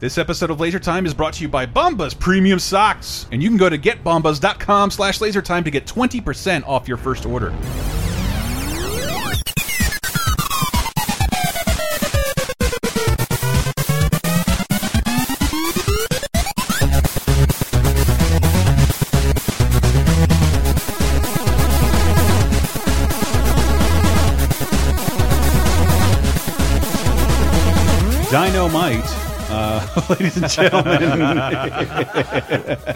This episode of Laser Time is brought to you by Bombas Premium Socks, and you can go to getbombas.com slash lasertime to get 20% off your first order. Dynamite, ladies and gentlemen.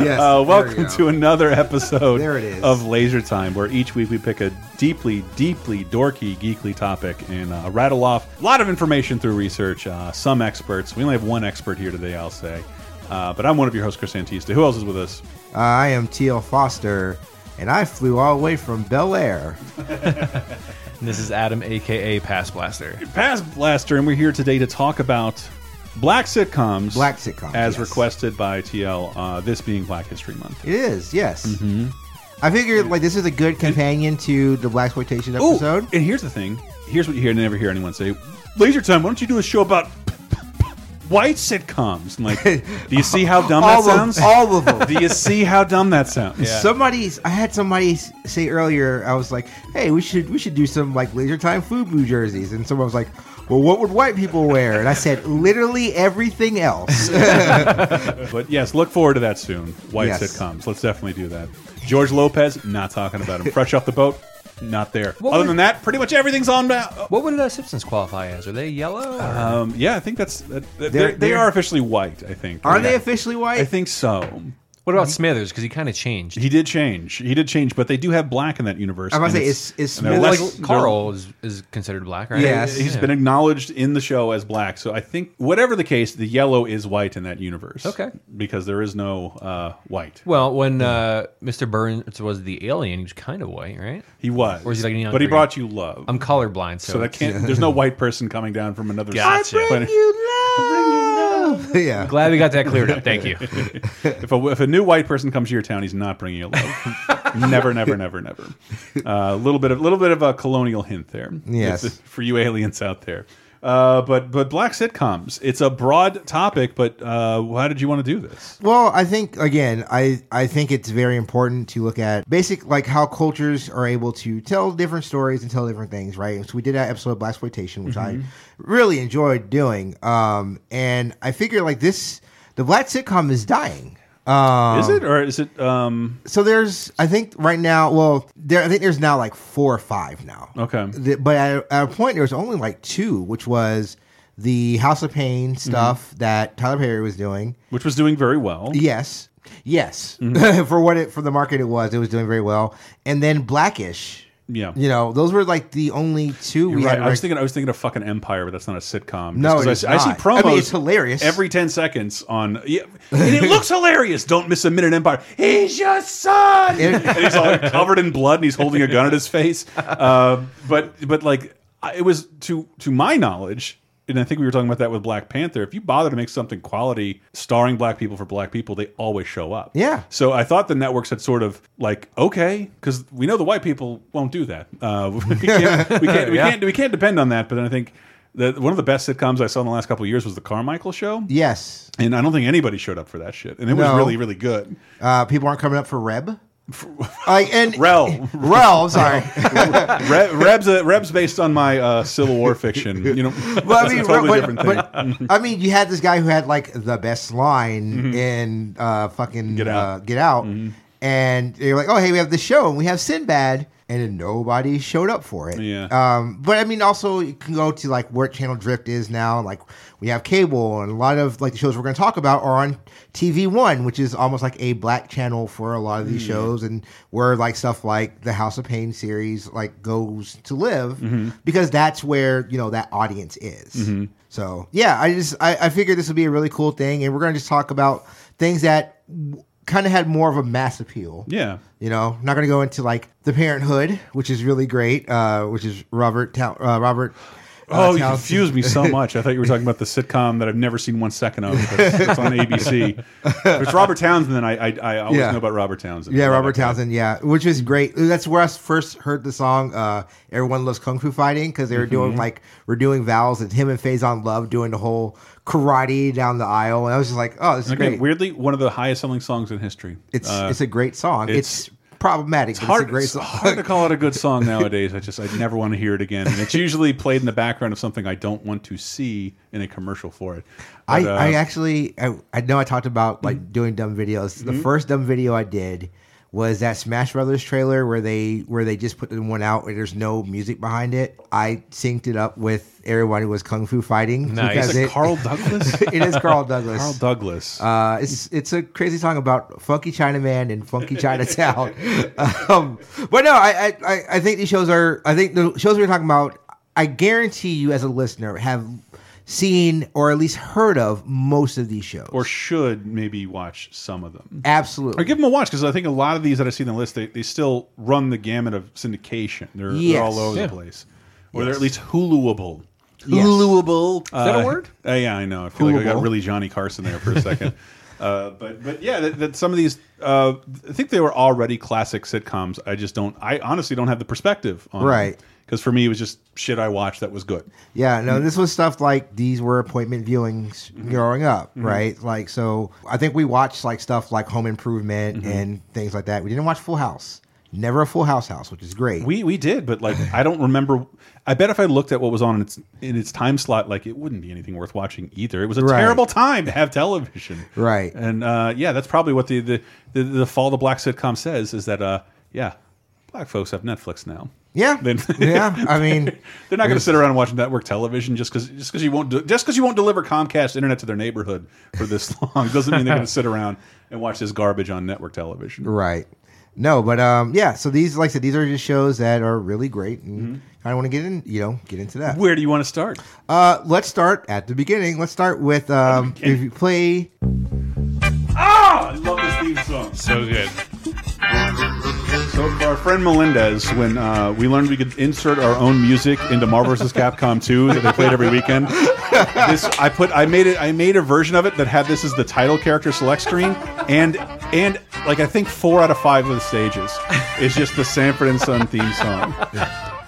Yes. Uh, welcome to another episode There it is. of Laser Time, where each week we pick a deeply, deeply dorky, geekly topic and uh, rattle off a lot of information through research. Uh, some experts. We only have one expert here today, I'll say. Uh, but I'm one of your hosts, Chris Antista. Who else is with us? Uh, I am T.L. Foster, and I flew all the way from Bel Air. And this is Adam, aka Pass Blaster. Pass Blaster, and we're here today to talk about black sitcoms. Black sitcoms, As yes. requested by TL, uh, this being Black History Month. It is, yes. Mm-hmm. I figured like this is a good companion to the blaxploitation Ooh, episode. and here's the thing. Here's what you hear never hear anyone say. Laser time. Why don't you do a show about white sitcoms? I'm like, do you see how dumb that all sounds? of all of them. do you see how dumb that sounds? Somebody's. I had somebody say earlier. I was like, "Hey, we should we should do some like Laser Time FUBU jerseys." And someone was like, "Well, what would white people wear?" And I said, "Literally everything else." But yes, look forward to that soon. White Yes. sitcoms. Let's definitely do that. George Lopez, not talking about him. Fresh off the boat, not there. What Other would- than that, pretty much everything's on now. What would uh, Simpsons qualify as? Are they yellow? Um, yeah, I think that's uh, they're, They're- they are officially white. I think. Are Yeah. they officially white? I think so. What about Smithers? Because he kind of changed. He did change. He did change, but they do have black in that universe. I'm about to say, it's- is- is and they're Smith- Well, less- like Carl is, is considered black, right? Yes. He's Yeah. been acknowledged in the show as black, so I think whatever the case, the yellow is white in that universe. Okay. because there is no uh, white. Well, when uh, Mr. Burns was the alien, he was kind of white, right? He was, Or is he like neon but he green? brought you love. I'm colorblind, so, so that can't. There's no white person coming down from another. Gotcha. I planet. yeah. glad we got that cleared up. Thank you. if a if a new white person comes to your town, he's not bringing you love. never, never, never, never. A little bit of little bit of a colonial hint there. Yes. If- for you aliens out there. Uh, but but black sitcoms. It's a broad topic, but uh, how did you want to do this? Well, I think again, I I think it's very important to look at basic like how cultures are able to tell different stories and tell different things, right? So we did that episode of Blaxploitation, which I really enjoyed doing. Um, and I figure like this, the black sitcom is dying. Um, Is it or is it? Um, So there's, I think right now, well, there I think there's now like four or five now. okay. The- but at, at a point there was only like two, which was the House of Payne stuff that Tyler Perry was doing. Which was doing very well. Yes, yes. Mm-hmm. for what it for the market it was, it was doing very well. And then Blackish. Yeah. You know, those were like the only 2 we right. had. I was thinking. I was thinking of fucking Empire, but that's not a sitcom. No, Just 'cause it is I, see- I see promos. I mean, it's hilarious. every ten seconds on. Yeah, and it looks hilarious. Don't miss a minute. Empire. He's your son, and he's all covered in blood, and he's holding a gun at his face. Uh, but but like it was to to my knowledge. And I think we were talking about that with Black Panther. If you bother to make something quality, starring black people for black people, they always show up. Yeah. So I thought the networks had sort of like okay, because we know the white people won't do that. Uh, we can't, we can't, we Yeah. can't, we can't depend on that. But then I think that one of the best sitcoms I saw in the last couple of years was the Carmichael Show, yes. and I don't think anybody showed up for that shit, and it was really, really good. Uh, people aren't coming up for Reb. Like and Rel. Rel, sorry. Re Reb's, uh, Reb's based on my uh, Civil War fiction. You know, Well, I mean, a totally but, different thing. but, I mean, you had this guy who had like the best line in uh, fucking. Get Out. Uh, Get Out, and you're like, "Oh, hey, we have this show and we have Sinbad," and then nobody showed up for it. Yeah. Um, but I mean, also you can go to like where Channel Drift is now. Like we have cable, and a lot of like the shows we're going to talk about are on TV One, which is almost like a black channel for a lot of Mm. these shows, and where like stuff like the House of Payne series like goes to live Mm-hmm. because that's where you know that audience is. So yeah, I just I, I figured this would be a really cool thing, and we're going to just talk about things that kind of had more of a mass appeal. yeah. You know, not going to go into like the Parent 'Hood, which is really great, uh, which is Robert Tow- uh, Robert Oh, you confused me so much. I thought you were talking about the sitcom that I've never seen one second of. It's, on ABC. It's Robert Townsend, then I I, I always Yeah. know about Robert Townsend. Yeah, Robert. Townsend. Yeah, which is great. That's where I first heard the song uh, "Everyone Loves Kung Fu Fighting" because they were Mm-hmm. doing like we're doing vows and him and Faizon Love doing the whole karate down the aisle, and I was just like, oh, this is again, great. weirdly, one of the highest selling songs in history. It's Uh, it's a great song. It's, it's- problematic, It's but hard, it's a great song. hard to call it a good song nowadays. I just I never want to hear it again. And it's usually played in the background of something I don't want to see in a commercial for it. I, uh, I actually I, I know I talked about like Mm-hmm. doing dumb videos. The first dumb video I did was that Smash Brothers trailer where they where they just put the one out and there's no music behind it. I synced it up with everyone who was kung fu fighting. Nice. because is it it, Carl Douglas? it is Carl Douglas. Carl Douglas. Uh, it's it's a crazy song about funky Chinaman and funky Chinatown. um, but no, I, I I- I think these shows are. I think the shows we're talking about. I guarantee you, as a listener, have seen or at least heard of most of these shows. or should maybe watch some of them. absolutely, Or give them a watch because I think a lot of these that I see on the list, they, they still run the gamut of syndication. They're, Yes. they're all over Yeah. the place. Or they're at least Huluable. Yes. Huluable. Is that Uh, a word? Uh, yeah, I know. I feel like I got really Johnny Carson there for a second. uh, but but yeah, that, that some of these, uh, I think they were already classic sitcoms. I just don't. I honestly don't have the perspective on Right. Because for me, it was just shit I watched that was good. Yeah, no, this was stuff like these were appointment viewings growing up, right? Like, so I think we watched like stuff like Home Improvement and things like that. We didn't watch Full House. Never a Full House house, which is great. We we did, but like I don't remember. I bet if I looked at what was on in its in its time slot, like it wouldn't be anything worth watching either. It was a Right. terrible time to have television, Right. And uh, yeah, that's probably what the, the the the fall the black sitcom says is that uh yeah, black folks have Netflix now. Yeah, Then- yeah. I mean, They're not going to sit around and watch network television just because just because you won't do, just because you won't deliver Comcast internet to their neighborhood for this long doesn't mean they're going to sit around and watch this garbage on network television. right. No, but um, yeah. So these, like I said, these are just shows that are really great, and Mm-hmm. I want to get in, you know, get into that. Where do you want to start? Uh, let's start at the beginning. Let's start with um, if you play. Ah, I love this theme song. So good. So for our friend Melendez, when uh, we learned we could insert our own music into Marvel vs. Capcom 2 that they played every weekend, this I put I made it I made a version of it that had this as the title character select screen and and like I think four out of five of the stages is just the Sanford and Son theme song.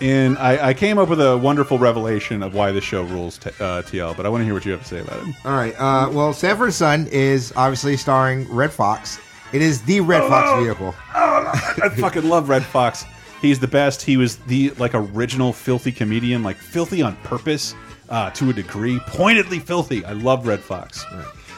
And I, I came up with a wonderful revelation of why this show rules, t uh, TL. But I want to hear what you have to say about it. All right. Uh, well, Sanford and Son is obviously starring Redd Foxx. It is the Redd Foxx vehicle. I fucking love Redd Foxx. He's the best. He was the like original filthy comedian, like filthy on purpose uh, to a degree, pointedly filthy. I love Redd Foxx.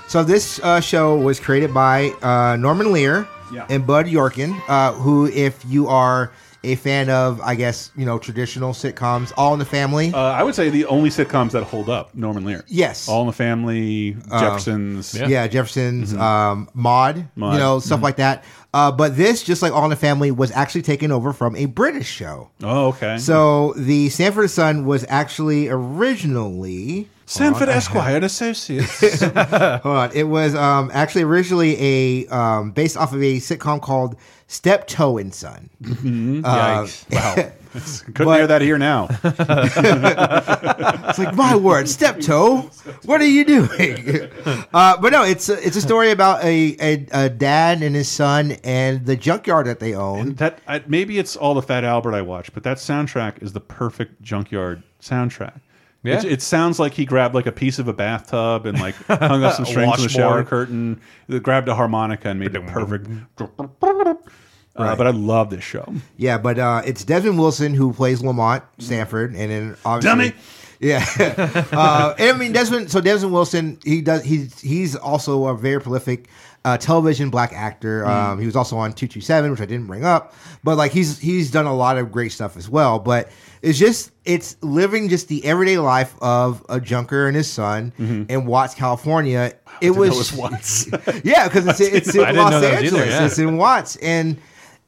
So this uh, show was created by uh, Norman Lear Yeah. and Bud Yorkin, uh, who, if you are a fan of, I guess, you know, traditional sitcoms, All in the Family. Uh, I would say the only sitcoms that hold up: Norman Lear, Yes. All in the Family, Jeffersons. yeah. yeah. Jefferson's, um, Maude, Mm-hmm. You know, stuff like that. Uh, but this, just like All in the Family, was actually taken over from a British show. Oh, okay. So the Sanford Son was actually originally Sanford Esquire and Associates. Hold on. It was um, actually originally a um, based off of a sitcom called Steptoe and Son. Yikes. wow, couldn't hear that here now. It's like my word, Steptoe. What are you doing? uh, but no, it's a, it's a story about a, a a dad and his son and the junkyard that they own. That I, maybe it's all the Fat Albert I watch, but that soundtrack is the perfect junkyard soundtrack. Yeah. It, it sounds like he grabbed like a piece of a bathtub and like hung up some strings on the shower washboard. curtain, grabbed a harmonica and made the perfect. Uh, But I love this show. Yeah, but uh, it's Desmond Wilson who plays Lamont Sanford, and then obviously. Dummy. Yeah, uh, I mean Desmond. So Desmond Wilson, he does. He's he's also a very prolific uh, television black actor. Um, he was also on Two Two Seven, which I didn't bring up, but like he's he's done a lot of great stuff as well. But it's just it's living just the everyday life of a junker and his son mm-hmm. in Watts, California. It was, it was Watts. yeah, because it's it's in Los know that was Angeles. either, yeah. It's in Watts, and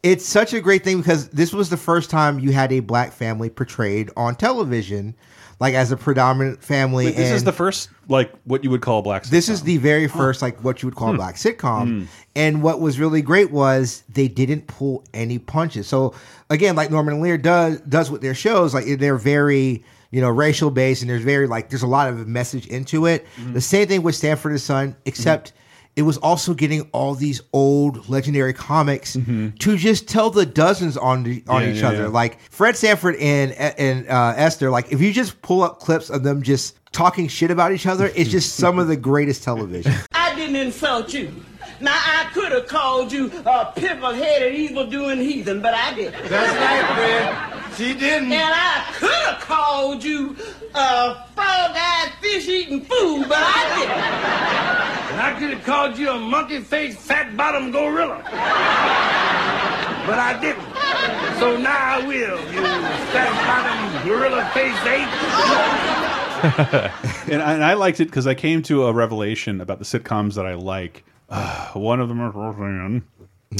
it's such a great thing because this was the first time you had a black family portrayed on television, like as a predominant family. Wait, this is the first like what you would call a black. this is the very first like what you would call a hmm. black sitcom. Hmm. And what was really great was they didn't pull any punches. So again, like Norman Lear does does with their shows, like they're very. you know, racial based, and there's very like there's a lot of message into it. Mm-hmm. The same thing with Sanford and Son, except. Hmm. It was also getting all these old legendary comics to just tell the dozens on the, on Mm-hmm. Yeah, each yeah, other. yeah. Like Fred Sanford and and uh, Esther. Like if you just pull up clips of them just talking shit about each other, it's just some of the greatest television. I didn't insult you. Now I could have called you a pimple-headed, evil-doing heathen, but I didn't. That's right, Fred. She didn't. And I could have called you a frog-eyed, fish-eating fool, but I didn't. And I could have called you a monkey-faced, fat-bottomed gorilla. But I didn't. So now I will, you fat-bottomed, gorilla-faced ape. and, I, and I liked it because I came to a revelation about the sitcoms that I like. Uh, one of them is Roseanne,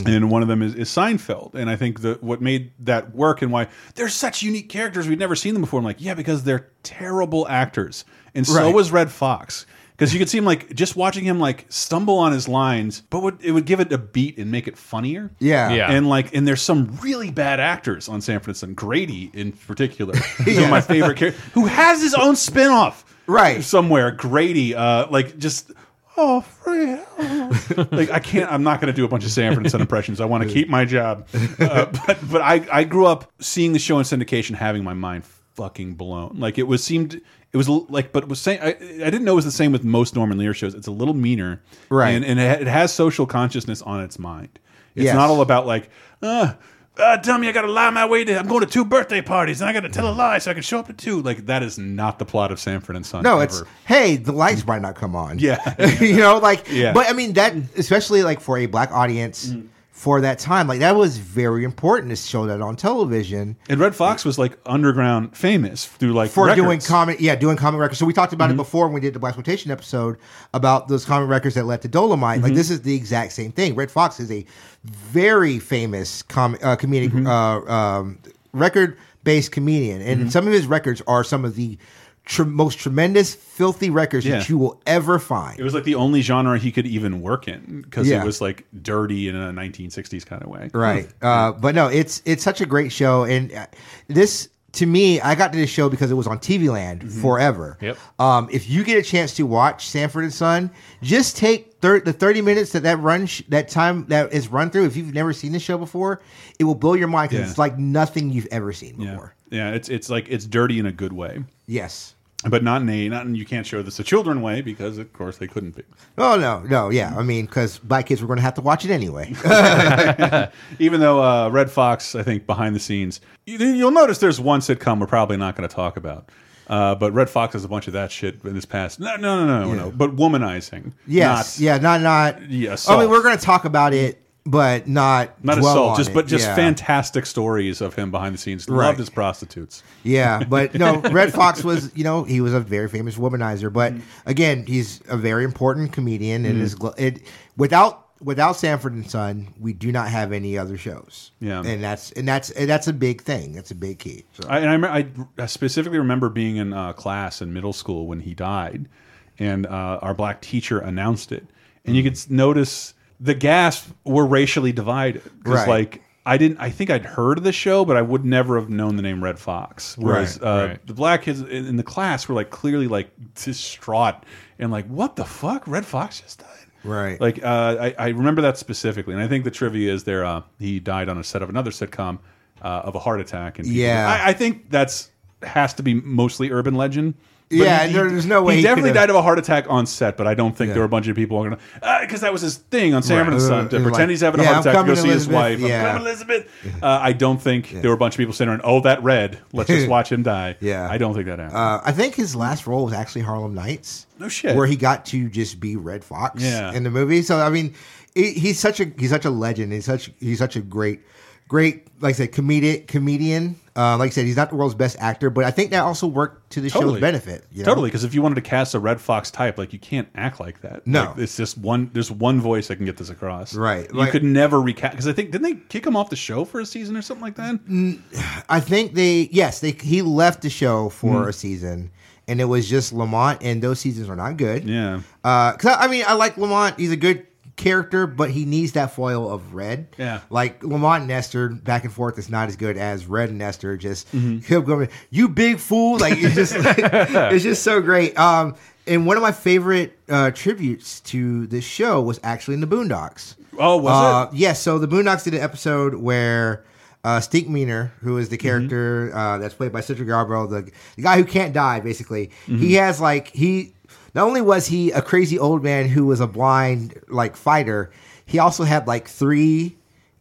and one of them is, is Seinfeld. And I think that what made that work and why they're such unique characters we've never seen them before. I'm like, yeah, because they're terrible actors, and so Right. was Redd Foxx. Because you could see him like just watching him like stumble on his lines, but would, it would give it a beat and make it funnier. Yeah. Yeah. And like, and there's some really bad actors on Sanford and Son. Grady, in particular, is one of my favorite characters, who has his own spinoff, Right. Somewhere, Grady, uh, like just. Oh, oh." like I can't. I'm not going to do a bunch of Sanford and Son impressions. I want to keep my job. Uh, but but I I grew up seeing the show in syndication, having my mind fucking blown. Like it was seemed it was like, but it was saying I, I didn't know it was the same with most Norman Lear shows. It's a little meaner, Right. And and it, it has social consciousness on its mind. It's Yes. not all about like, uh, uh, dummy, I got to lie my way to. I'm going to two birthday parties, and I got to tell a lie so I can show up to two. Like that is not the plot of Sanford and Son. No, ever. it's hey, the lights might not come on. Yeah. you know, like, Yeah. but I mean that, especially like for a black audience for that time, like that was very important to show that on television and Redd Foxx was like underground famous through like for doing records. comic, yeah, doing comic records. So we talked about Mm-hmm. it before when we did the blaxploitation episode about those comic records that led to Dolomite. Mm-hmm. Like this is the exact same thing. Redd Foxx is a very famous com- uh, comedic Mm-hmm. uh, um, record based comedian, and Mm-hmm. some of his records are some of the. Tr- most tremendous filthy records Yeah. that you will ever find. It was like the only genre he could even work in because Yeah. it was like dirty in a 1960s kind of way. right uh, but no it's it's such a great show and uh, this to me i got to this show because it was on tv land forever Yep. um, if you get a chance to watch sanford and son just take thir- the 30 minutes that that run sh- that time that is run through if you've never seen the show before it will blow your mind because Yeah. it's like nothing you've ever seen Yeah, before yeah. It's it's like it's dirty in a good way, yes but not in a not in, you can't show this a children way because of course they couldn't be. oh no no yeah i mean because black kids were going to have to watch it anyway Even though uh, Redd Foxx, I think behind the scenes, you, you'll notice there's one sitcom we're probably not going to talk about. Uh, but Redd Foxx has a bunch of that shit in his past. No, no, no, no, no. But womanizing. yes not, yeah not not Yeah, i mean we're going to talk about it but not Not assault, just it. but just Yeah. fantastic stories of him behind the scenes. Right. Loved his prostitutes. Yeah, but no, Redd Foxx was, you know, he was a very famous womanizer. But Mm-hmm. again, he's a very important comedian, and is it without without Sanford and Son, we do not have any other shows. Yeah. and that's and that's and that's a big thing. That's a big key. So. I, and I, I specifically remember being in uh, class in middle school when he died, and uh, our black teacher announced it, and you could notice the gasps were racially divided because, Right. like, I didn't. I think I'd heard of the show, but I would never have known the name Redd Foxx. Whereas Right, uh, right. the black kids in, the class were like clearly like distraught and like, "What the fuck? Redd Foxx just died." Right. Like uh, I, I remember that specifically, and I think the trivia is there. Uh, he died on a set of another sitcom uh, of a heart attack. And people- Yeah. I, I think that's has to be mostly urban legend. But Yeah, there- there's no way he, he definitely died of a heart attack on set, but I don't think Yeah. there were a bunch of people going because that was his thing on and Right. Son to Uh, pretend like, he's having a yeah, heart I'm attack to go coming, see his wife. Yeah. I'm Elizabeth. Uh, I don't think there were a bunch of people sitting around. Oh, that red. Let's just watch him die. Yeah. I don't think that happened. Uh, I think his last role was actually Harlem Nights. No shit. Where he got to just be Redd Foxx Yeah. in the movie. So I mean, he, he's such a he's such a legend. He's such he's such a great great like I said comedic comedian. Uh, like I said, he's not the world's best actor, but I think that also worked to the Totally. show's benefit. you know? Totally, because if you wanted to cast a Redd Foxx type, like you can't act like that. No. Like, it's just one. There's one voice that can get this across. Right. You Like- could never recast because I think didn't they kick him off the show for a season or something like that? I think they yes they he left the show for Hmm. a season, and it was just Lamont, and those seasons are not good. Yeah. Uh 'cause I, I mean, I like Lamont. He's a good character, but he needs that foil of Red. Yeah. like Lamont and Nestor back and forth is not as good as Red and Nestor. Just Mm-hmm. him going, "You big fool!" Like it's just it's just so great. Um, and one of my favorite uh, tributes to this show was actually in the Boondocks. Oh, was Uh, yes. so the Boondocks did an episode where uh, Stink Meaner, who is the Mm-hmm. character uh, that's played by Cedric Yarbrough, the, the guy who can't die, basically, Mm-hmm. he has like he. Not only was he a crazy old man who was a blind like fighter, he also had like three.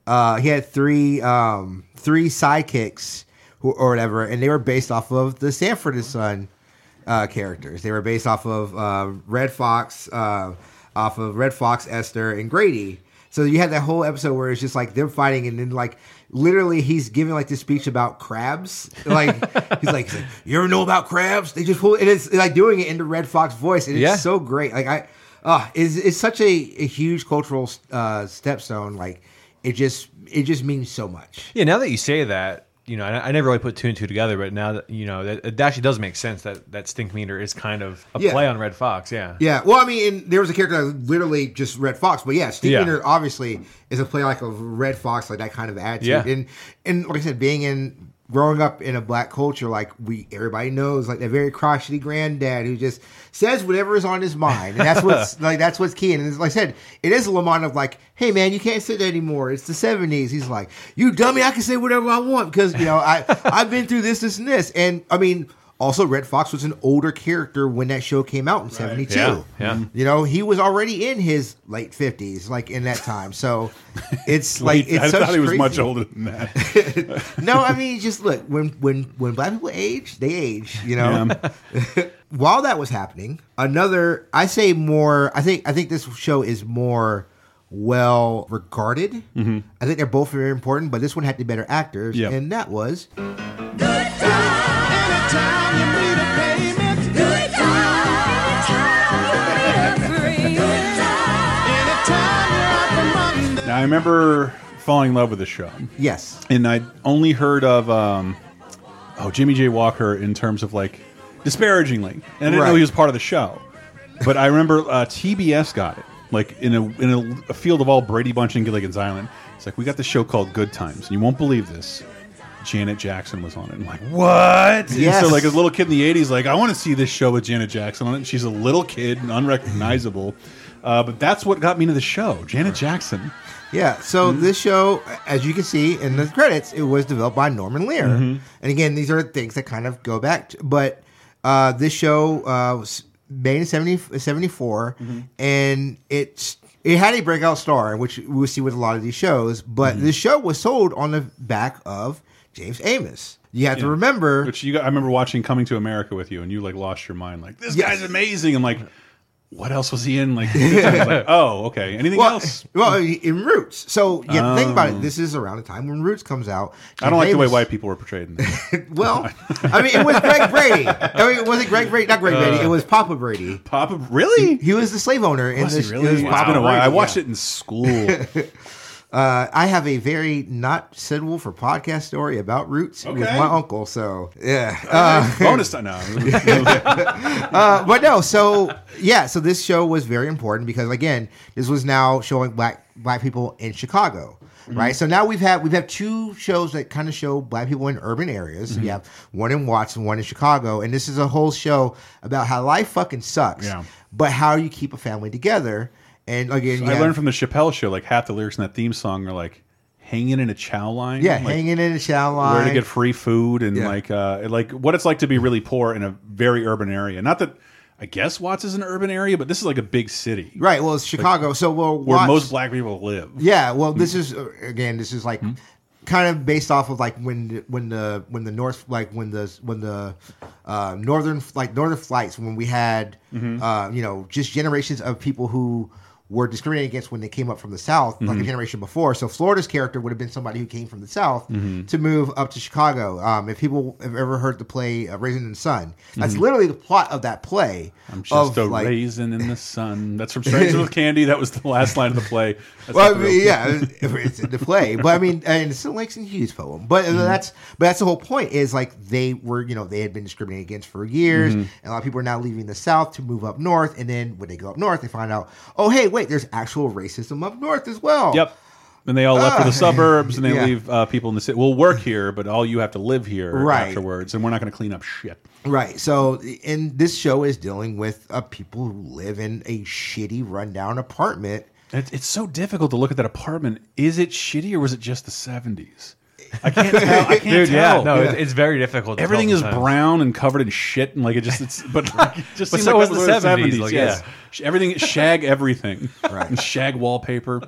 Uh, he had three um, three sidekicks who, or whatever, and they were based off of the Sanford and Son uh, characters. They were based off of uh, Redd Foxx, uh, off of Redd Foxx, Esther, and Grady. So you had that whole episode where it's just like them fighting, and then like literally he's giving like this speech about crabs. Like he's like, he's like, "You ever know about crabs? They just pull." And it's like doing it in the Redd Foxx voice, and it's Yeah. so great. Like I, uh, it's, it's such a, a huge cultural uh, stepstone. Like it just it just means so much. Yeah, now that you say that, you know, I, I never really put two and two together, but now that you know, that it actually does make sense that that Stink Meaner is kind of a Yeah. play on Redd Foxx. Yeah, Yeah, well, I mean, there was a character that literally just Redd Foxx, but yeah, stink Yeah. Meaner obviously is a play like a Redd Foxx, like that kind of attitude. Yeah. And and like I said, being in growing up in a black culture, like we everybody knows, like that very crotchety granddad who just says whatever is on his mind, and that's what's like that's what's key. And like I said, it is a Lamont of like, hey man, you can't say that anymore. It's the seventies. He's like, you dummy, I can say whatever I want because you know I I've been through this, this, and this, and I mean. Also, Redd Foxx was an older character when that show came out in '72. Yeah, yeah. You know, he was already in his late fifties, like in that time. So it's like it's I such thought he was crazy. much older than that. No, I mean, just look when when when black people age, they age. You know. While that was happening, another I say more. I think I think this show is more well regarded. Mm-hmm. I think they're both very important, but this one had the better actors, Yep. and that was now I remember falling in love with the show, yes, and I'd only heard of um, oh Jimmy J Walker in terms of like disparagingly, and I didn't Right. know he was part of the show. But I remember uh, TBS got it like in a in a, a field of all Brady Bunch and Gilligan's Island. It's like we got this show called Good Times, and you won't believe this. Janet Jackson was on it. I'm like, what? And Yes. so like as a little kid in the '80s, like I want to see this show with Janet Jackson on it. She's a little kid, and unrecognizable. Uh, but that's what got me into the show. Janet Jackson. Yeah, so Mm-hmm. this show, as you can see in the credits, it was developed by Norman Lear. Mm-hmm. And again, these are things that kind of go back. To, but uh, this show uh, was made in 70, 74, Mm-hmm. and it's it had a breakout star, which we'll see with a lot of these shows. But Mm-hmm. this show was sold on the back of James Amos. You have to remember. Which you got, I remember watching Coming to America with you, and you like lost your mind. Like this Yes. guy's amazing. I'm like, what else was he in? Like, like oh, okay. Anything well, else? well, in Roots. So yeah, think about Oh. it. This is around the time when Roots comes out. I don't like the way white people were portrayed. In this. Well, I mean, it was Greg Brady. I mean, it wasn't Greg Brady, not Greg Brady. Uh, it was Papa Brady. Papa, really? He was the slave owner in Was this. he it was really? It's Papa. Brady, I watched yeah. it in school. Uh, I have a very not suitable for podcast story about Roots with my uncle. So yeah, uh, Bonus time now. uh, but no. So yeah, so this show was very important because again, this was now showing black black people in Chicago. Mm-hmm. Right, so now we've had we've had two shows that kind of show black people in urban areas. Mm-hmm. You have one in Watson, one in Chicago, and this is a whole show about how life fucking sucks, Yeah. but how you keep a family together. And again, you I have- learned from the Chappelle show, like half the lyrics in that theme song are like hanging in a chow line. yeah, like, hanging in a chow line. where to get free food and Yeah. like uh like what it's like to be really poor in a very urban area. Not that I guess Watts is an urban area, but this is like a big city Right. Well, it's Chicago. so we'll where most black people live. Yeah. Well, this is uh, again. This is like Hmm? kind of based off of like when the- when the when the north like when the when the uh, northern like northern flights when we had Mm-hmm. uh, you know just generations of people who were discriminated against when they came up from the south like a Mm-hmm. generation before so florida's character would have been somebody who came from the south Mm-hmm. to move up to chicago um, if people have ever heard the play uh, raisin in the sun that's literally the plot of that play Mm-hmm. I'm just of, a like, raisin in the sun. That's from Strangers with Candy. That was the last line of the play. That's Well, I the mean, yeah, it's in the play, but I mean, and it's a Langston Hughes poem. But Mm-hmm. that's but that's the whole point. Is like they were, you know, they had been discriminated against for years, Mm-hmm. and a lot of people are now leaving the South to move up north. And then when they go up north, they find out, oh, hey, wait, there's actual racism up north as well. Yep. And they all left for Ah. the suburbs, and they Yeah. leave uh, people in the city. We'll work here, but all you have to live here Right. afterwards, and we're not going to clean up shit. Right. So, and this show is dealing with uh, people who live in a shitty, rundown apartment. It's, it's so difficult to look at that apartment. Is it shitty or was it just the seventies? I can't tell. I can't Dude, yeah, tell. no, It's, it's very difficult. to tell Everything is sometimes. brown and covered in shit, and like it just it's but like, it just But so like was the 70s, like, yes. yeah. Everything shag everything, Right. And shag wallpaper.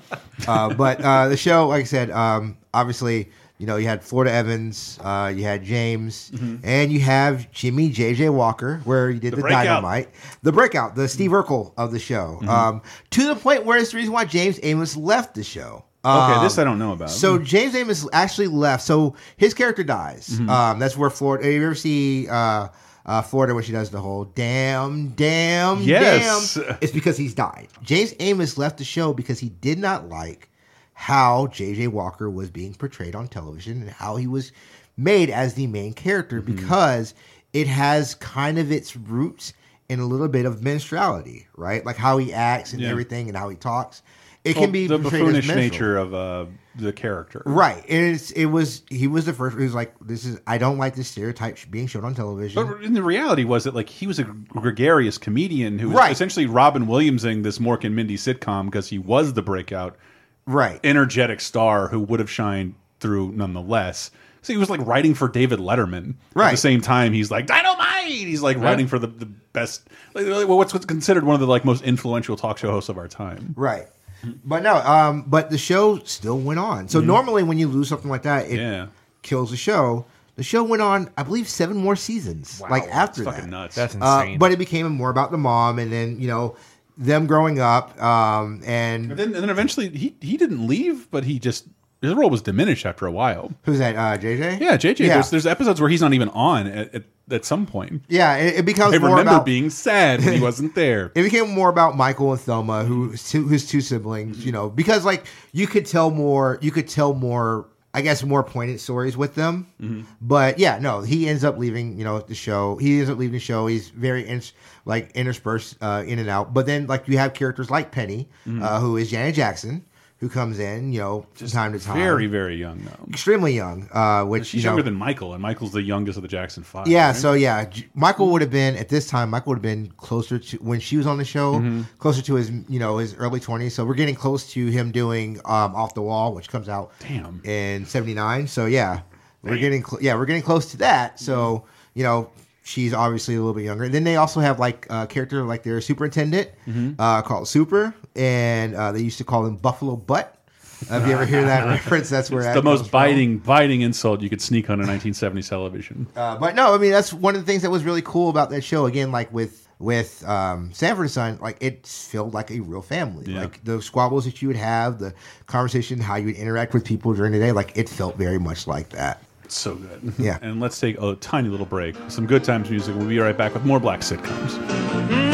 Uh, but uh, the show, like I said, um, obviously, you know, you had Florida Evans, uh, you had James, and you have Jimmy JJ Walker, where you did the, Mm-hmm. dynamite, the breakout, the Steve Urkel of the show, Mm-hmm. um, to the point where it's the reason why James Amos left the show. Okay, Um, this I don't know about. So James Amos actually left. So his character dies. Mm-hmm. Um, that's where Florida. You ever see uh, uh, Florida when she does the whole damn, damn, Yes. damn? It's because he's died. James Amos left the show because he did not like how J.J. Walker was being portrayed on television and how he was made as the main character Mm-hmm. because it has kind of its roots in a little bit of minstrality, right? Like how he acts and Yeah. everything and how he talks. It Well, can be the buffoonish nature of uh, the character. Right. And it's it was he was the first he was like, This is I don't like this stereotype being shown on television. But in the reality was that like he was a gregarious comedian who was Right. essentially Robin Williamsing this Mork and Mindy sitcom because he was the breakout right. energetic star who would have shined through nonetheless. So he was like writing for David Letterman. Right. At the same time, he's like dynamite. He's like writing for the, the best, like, what's considered one of the like most influential talk show hosts of our time. right. But no, um, but the show still went on. So normally when you lose something like that, it Yeah, kills the show. The show went on, I believe, seven more seasons. like after it's that. fucking nuts. That's Uh, but it became more about the mom and then, you know, them growing up. Um, and and then and then eventually he he didn't leave, but he just his role was diminished after a while. who's that? Uh, JJ? Yeah, JJ. Yeah. There's, there's episodes where he's not even on at, at, at some point. yeah, it, it becomes I remember about being sad when he wasn't there. it became more about Michael and Thelma, who two, his two siblings, you know, because like you could tell more, you could tell more, I guess, more poignant stories with them. But yeah, no, he ends up leaving, you know, the show. He ends up leaving the show. He's very in, like interspersed uh, in and out. But then like you have characters like Penny, uh, who is Janet Jackson, who comes in, you know, from time to time, Very very young though. extremely young. Uh, which She's you know, younger than Michael, and Michael's the youngest of the Jackson Five. yeah, right? so yeah, J- Michael would have been at this time. Michael would have been closer to when she was on the show, Mm-hmm. closer to his you know his early twenties. So we're getting close to him doing um, off the wall, which comes out Damn. in '79. So yeah, we're getting cl- yeah we're getting close to that. So you know she's obviously a little bit younger. And then they also have like a character like their superintendent Mm-hmm. uh, called Super, and uh, they used to call him Buffalo Butt. Uh, if you ever hear that reference, that's where It's the most from. biting, biting insult you could sneak on a 1970s television. Uh, but no, I mean that's one of the things that was really cool about that show. Again, like with with um, Sanford and Son, like it felt like a real family. Yeah. Like the squabbles that you would have, the conversation, how you would interact with people during the day, like it felt very much like that. It's so good. Yeah. And let's take a tiny little break. Some good times music. We'll be right back with more black sitcoms. Mm-hmm.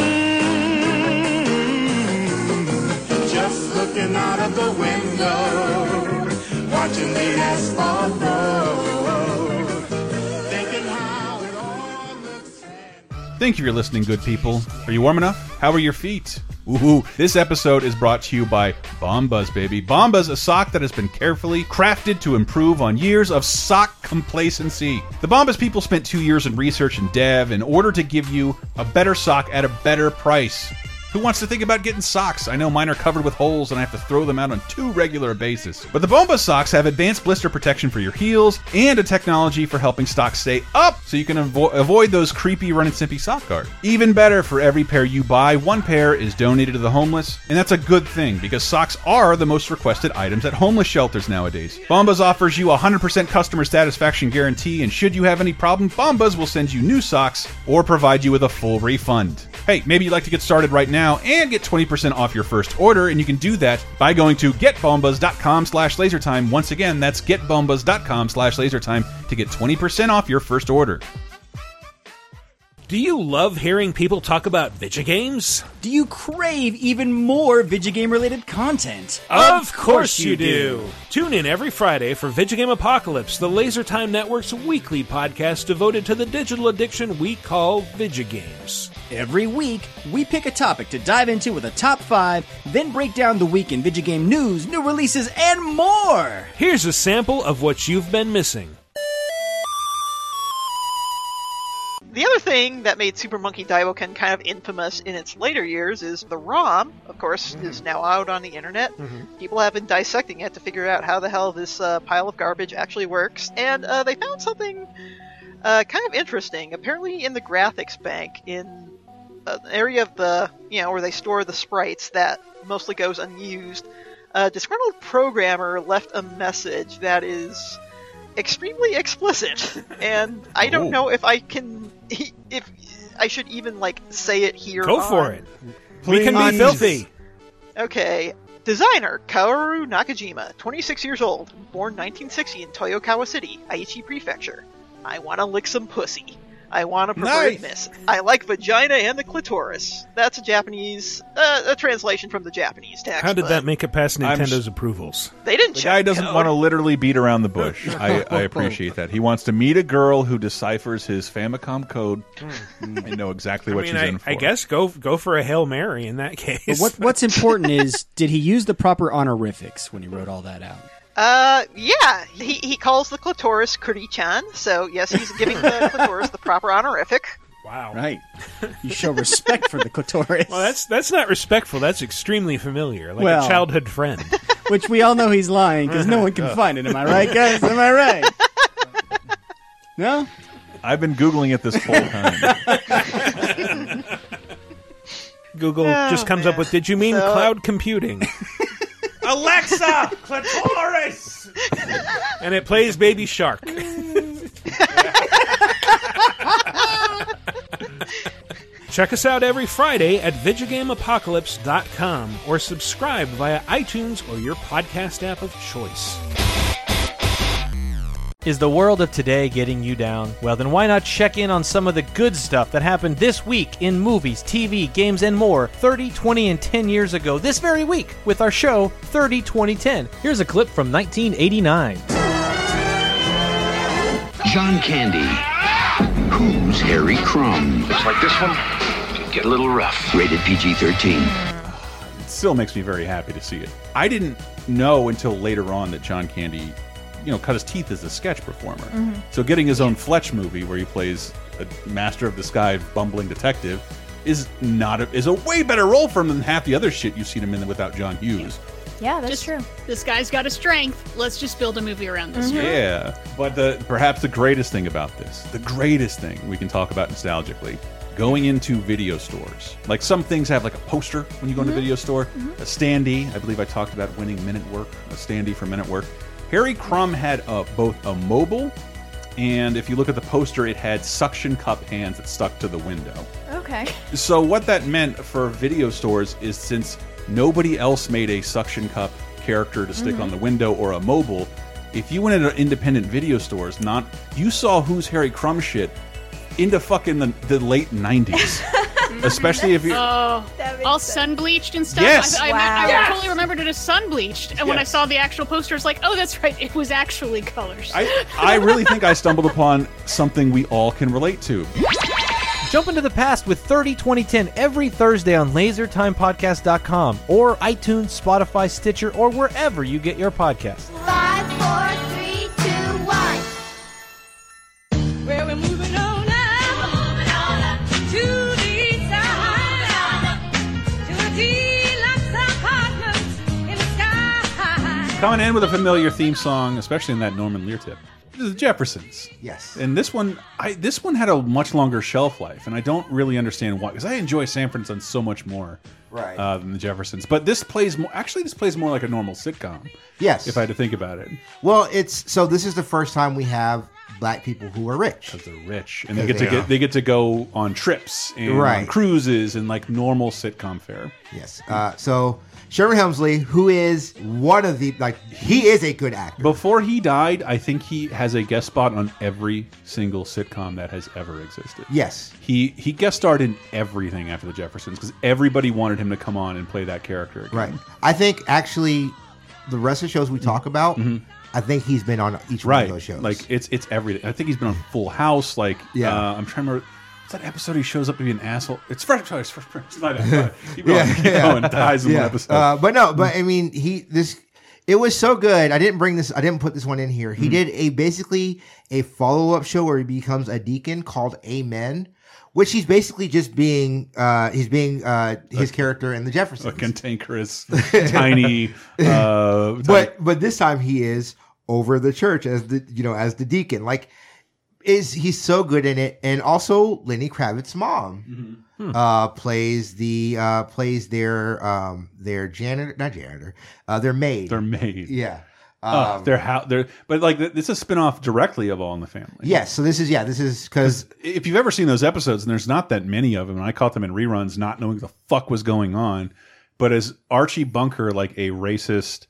Just looking out of the window, watching the asphalt Thank you for listening, good people. Are you warm enough? How are your feet? Ooh, this episode is brought to you by Bombas, baby. Bombas, a sock that has been carefully crafted to improve on years of sock complacency. The Bombas people spent two years in research and dev in order to give you a better sock at a better price. Who wants to think about getting socks? I know mine are covered with holes and I have to throw them out on two regular basis. But the Bomba socks have advanced blister protection for your heels and a technology for helping socks stay up so you can avo avoid those creepy run and simpy sock guard. Even better, for every pair you buy, one pair is donated to the homeless, and that's a good thing because socks are the most requested items at homeless shelters nowadays. Bombas offers you a 100% customer satisfaction guarantee, and should you have any problem, Bombas will send you new socks or provide you with a full refund. Hey, maybe you'd like to get started right now and get 20% off your first order, and you can do that by going to getbombas.com slash lasertime. Once again, that's getbombas.com slash lasertime to get 20% off your first order. Do you love hearing people talk about video games? Do you crave even more video game related content? Of course you do. Tune in every Friday for Video Game Apocalypse, the Laser Time Network's weekly podcast devoted to the digital addiction we call video games. Every week, we pick a topic to dive into with a top five, then break down the week in video game news, new releases, and more. Here's a sample of what you've been missing. The other thing that made Super Monkey Daiboken kind of infamous in its later years is the ROM, of course, is now out on the internet. People have been dissecting it to figure out how the hell this uh, pile of garbage actually works, and uh, they found something uh, kind of interesting. Apparently, in the graphics bank, in an area of the, you know, where they store the sprites that mostly goes unused, a disgruntled programmer left a message that is extremely explicit, and I don't Oh. know if I can, if I should even like say it here. Go for on- it. We can be filthy. Okay. Designer Kaoru Nakajima, 26 years old, born 1960 in Toyokawa City, Aichi Prefecture. I want to lick some pussy. I want to prefer Nice. miss. I like vagina and the clitoris. That's a Japanese, uh, a translation from the Japanese text. How did that make it past I'm Nintendo's approvals? They didn't The check guy doesn't code. want to literally beat around the bush. I, I appreciate that. He wants to meet a girl who deciphers his Famicom code and know exactly I what mean, she's I, in for. I guess go go for a hail mary in that case. But what, what's important is did he use the proper honorifics when he wrote all that out? Uh, yeah. He, he calls the clitoris Kuri-chan, so yes, he's giving the clitoris the proper honorific. wow. Right. You show respect for the clitoris. Well, that's that's not respectful. That's extremely familiar, like Well- a childhood friend. Which we all know he's lying because no one can find it. Am I right, guys? Am I right? No? I've been Googling it this whole time. Google Oh, just comes up with, "Did you mean So- cloud computing?" Alexa! Clitoris! and it plays Baby Shark. Check us out every Friday at VideoGameApocalypse.com or subscribe via iTunes or your podcast app of choice. Is the world of today getting you down? Well, then why not check in on some of the good stuff that happened this week in movies, TV, games, and more 30, 20, and 10 years ago this very week with our show 30, 20, 10. Here's a clip from 1989. John Candy. Who's Harry Crumb? Looks like this one could get a little rough. Rated PG 13. It still makes me very happy to see it. I didn't know until later on that John Candy, you know, cut his teeth as a sketch performer. Mm-hmm. So getting his own Fletch movie where he plays a master of disguise bumbling detective is not a, is a way better role for him than half the other shit you've seen him in without John Hughes. Yeah, that's Just- true. This guy's got a strength. Let's just build a movie around this. Mm-hmm. Yeah, but the perhaps the greatest thing about this, the greatest thing we can talk about nostalgically, going into video stores. Like some things have like a poster when you go into a video store, a standee. I believe I talked about winning minute work, a standee for minute work. Harry Crumb had a, both a mobile, and if you look at the poster, it had suction cup hands that stuck to the window. Okay. So what that meant for video stores is since nobody else made a suction cup character to stick on mm-hmm. the window or a mobile, if you went into independent video stores, not you saw who's Harry Crumb shit into fucking the, the late nineties. Especially if you Oh, all sense. sun bleached and stuff. Yes. I, I, Wow. I Yes. totally remembered it as sun bleached, and when I saw the actual poster, it's like, oh, that's right, it was actually colors. I, I really think I stumbled upon something we all can relate to. Jump into the past with 30, 20, 10 every Thursday on LaserTimePodcast.com or iTunes, Spotify, Stitcher, or wherever you get your podcasts. Five, Coming in with a familiar theme song, especially in that Norman Lear tip. This is the Jeffersons. Yes. And this one, I this one had a much longer shelf life, and I don't really understand why. Because I enjoy Sanford and Son so much more, Right. uh, than the Jeffersons. But this plays more. Actually, this plays more like a normal sitcom. Yes. If I had to think about it, Well, it's so this is the first time we have black people who are rich. because they're rich and they get to they get they get to go on trips and on cruises and like normal sitcom fare. Yes. Uh, so Sherman Hemsley, who is one of the like, he is a good actor. Before he died, I think he has a guest spot on every single sitcom that has ever existed. Yes. He he guest starred in everything after the Jeffersons because everybody wanted him to come on and play that character. Again. Right. I think actually, the rest of the shows we talk about, I think he's been on each one Mm-hmm. Right. of those shows. Like it's it's everything. I think he's been on Full House. Like Yeah. uh, I'm trying to remember. That episode he shows up to be an asshole? It's Fresh Prince. Fresh Prince. My bad. my bad. Keep going. Yeah, keep yeah. going. Dies in Yeah. one episode. Uh, but no, but I mean, he this it was so good. I didn't bring this. I didn't put this one in here. He Mhm. did a basically a follow up show where he becomes a deacon called Amen, which he's basically just being uh he's being uh his character in the Jeffersons. a cantankerous, tiny. Uh, but but this time he is over the church as the you know as the deacon. Like is he's so good in it, and also Lenny Kravitz's mom Hmm. uh, plays the uh, plays their um, their janitor, not janitor, uh, their maid. Their maid. Yeah. Oh, Um, they're how they're, but like th- this is a spinoff directly of All in the Family. Yes, so this is yeah, this is because if you've ever seen those episodes, and there's not that many of them, and I caught them in reruns, not knowing what the fuck was going on. But as Archie Bunker, like a racist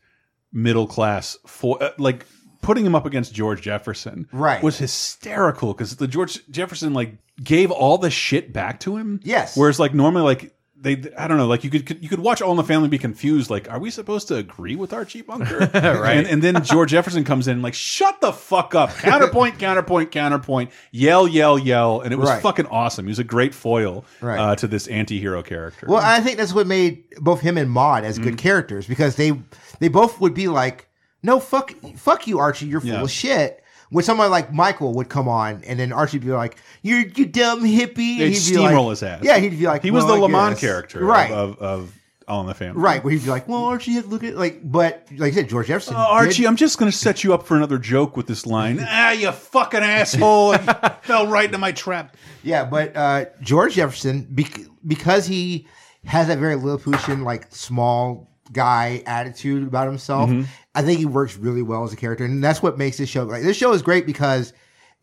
middle class, for uh, like putting him up against George Jefferson, Right. was hysterical because the George Jefferson like gave all the shit back to him. Yes. Whereas like normally like. They, I don't know, like you could you could watch All in the Family be confused, like, are we supposed to agree with Archie Bunker? Right. And, and then George Jefferson comes in, like, shut the fuck up, counterpoint, counterpoint, counterpoint, yell, yell, yell, and it was Right. fucking awesome. He was a great foil Right. uh, to this anti-hero character. Well, I think that's what made both him and Maude as Mm. good characters because they they both would be like, "No, fuck, fuck you, Archie, you're full Yeah. of shit." When someone like Michael would come on, and then Archie'd be like, "You're you dumb hippie," They'd and he'd be like, steamroll his ass. Yeah, he'd be like, he was "Well, the Lamont character, right? Of, of, of All in the Family, right, where he'd be like, "Well, Archie, look at like," but like I said, George Jefferson, Uh, Archie, did- I'm just going to set you up for another joke with this line. ah, you fucking asshole! Fell right into my trap. Yeah, but uh, George Jefferson, bec- because he has that very Lilliputian, like small guy attitude about himself, Mhm. I think he works really well as a character, and that's what makes this show. Like this show is great because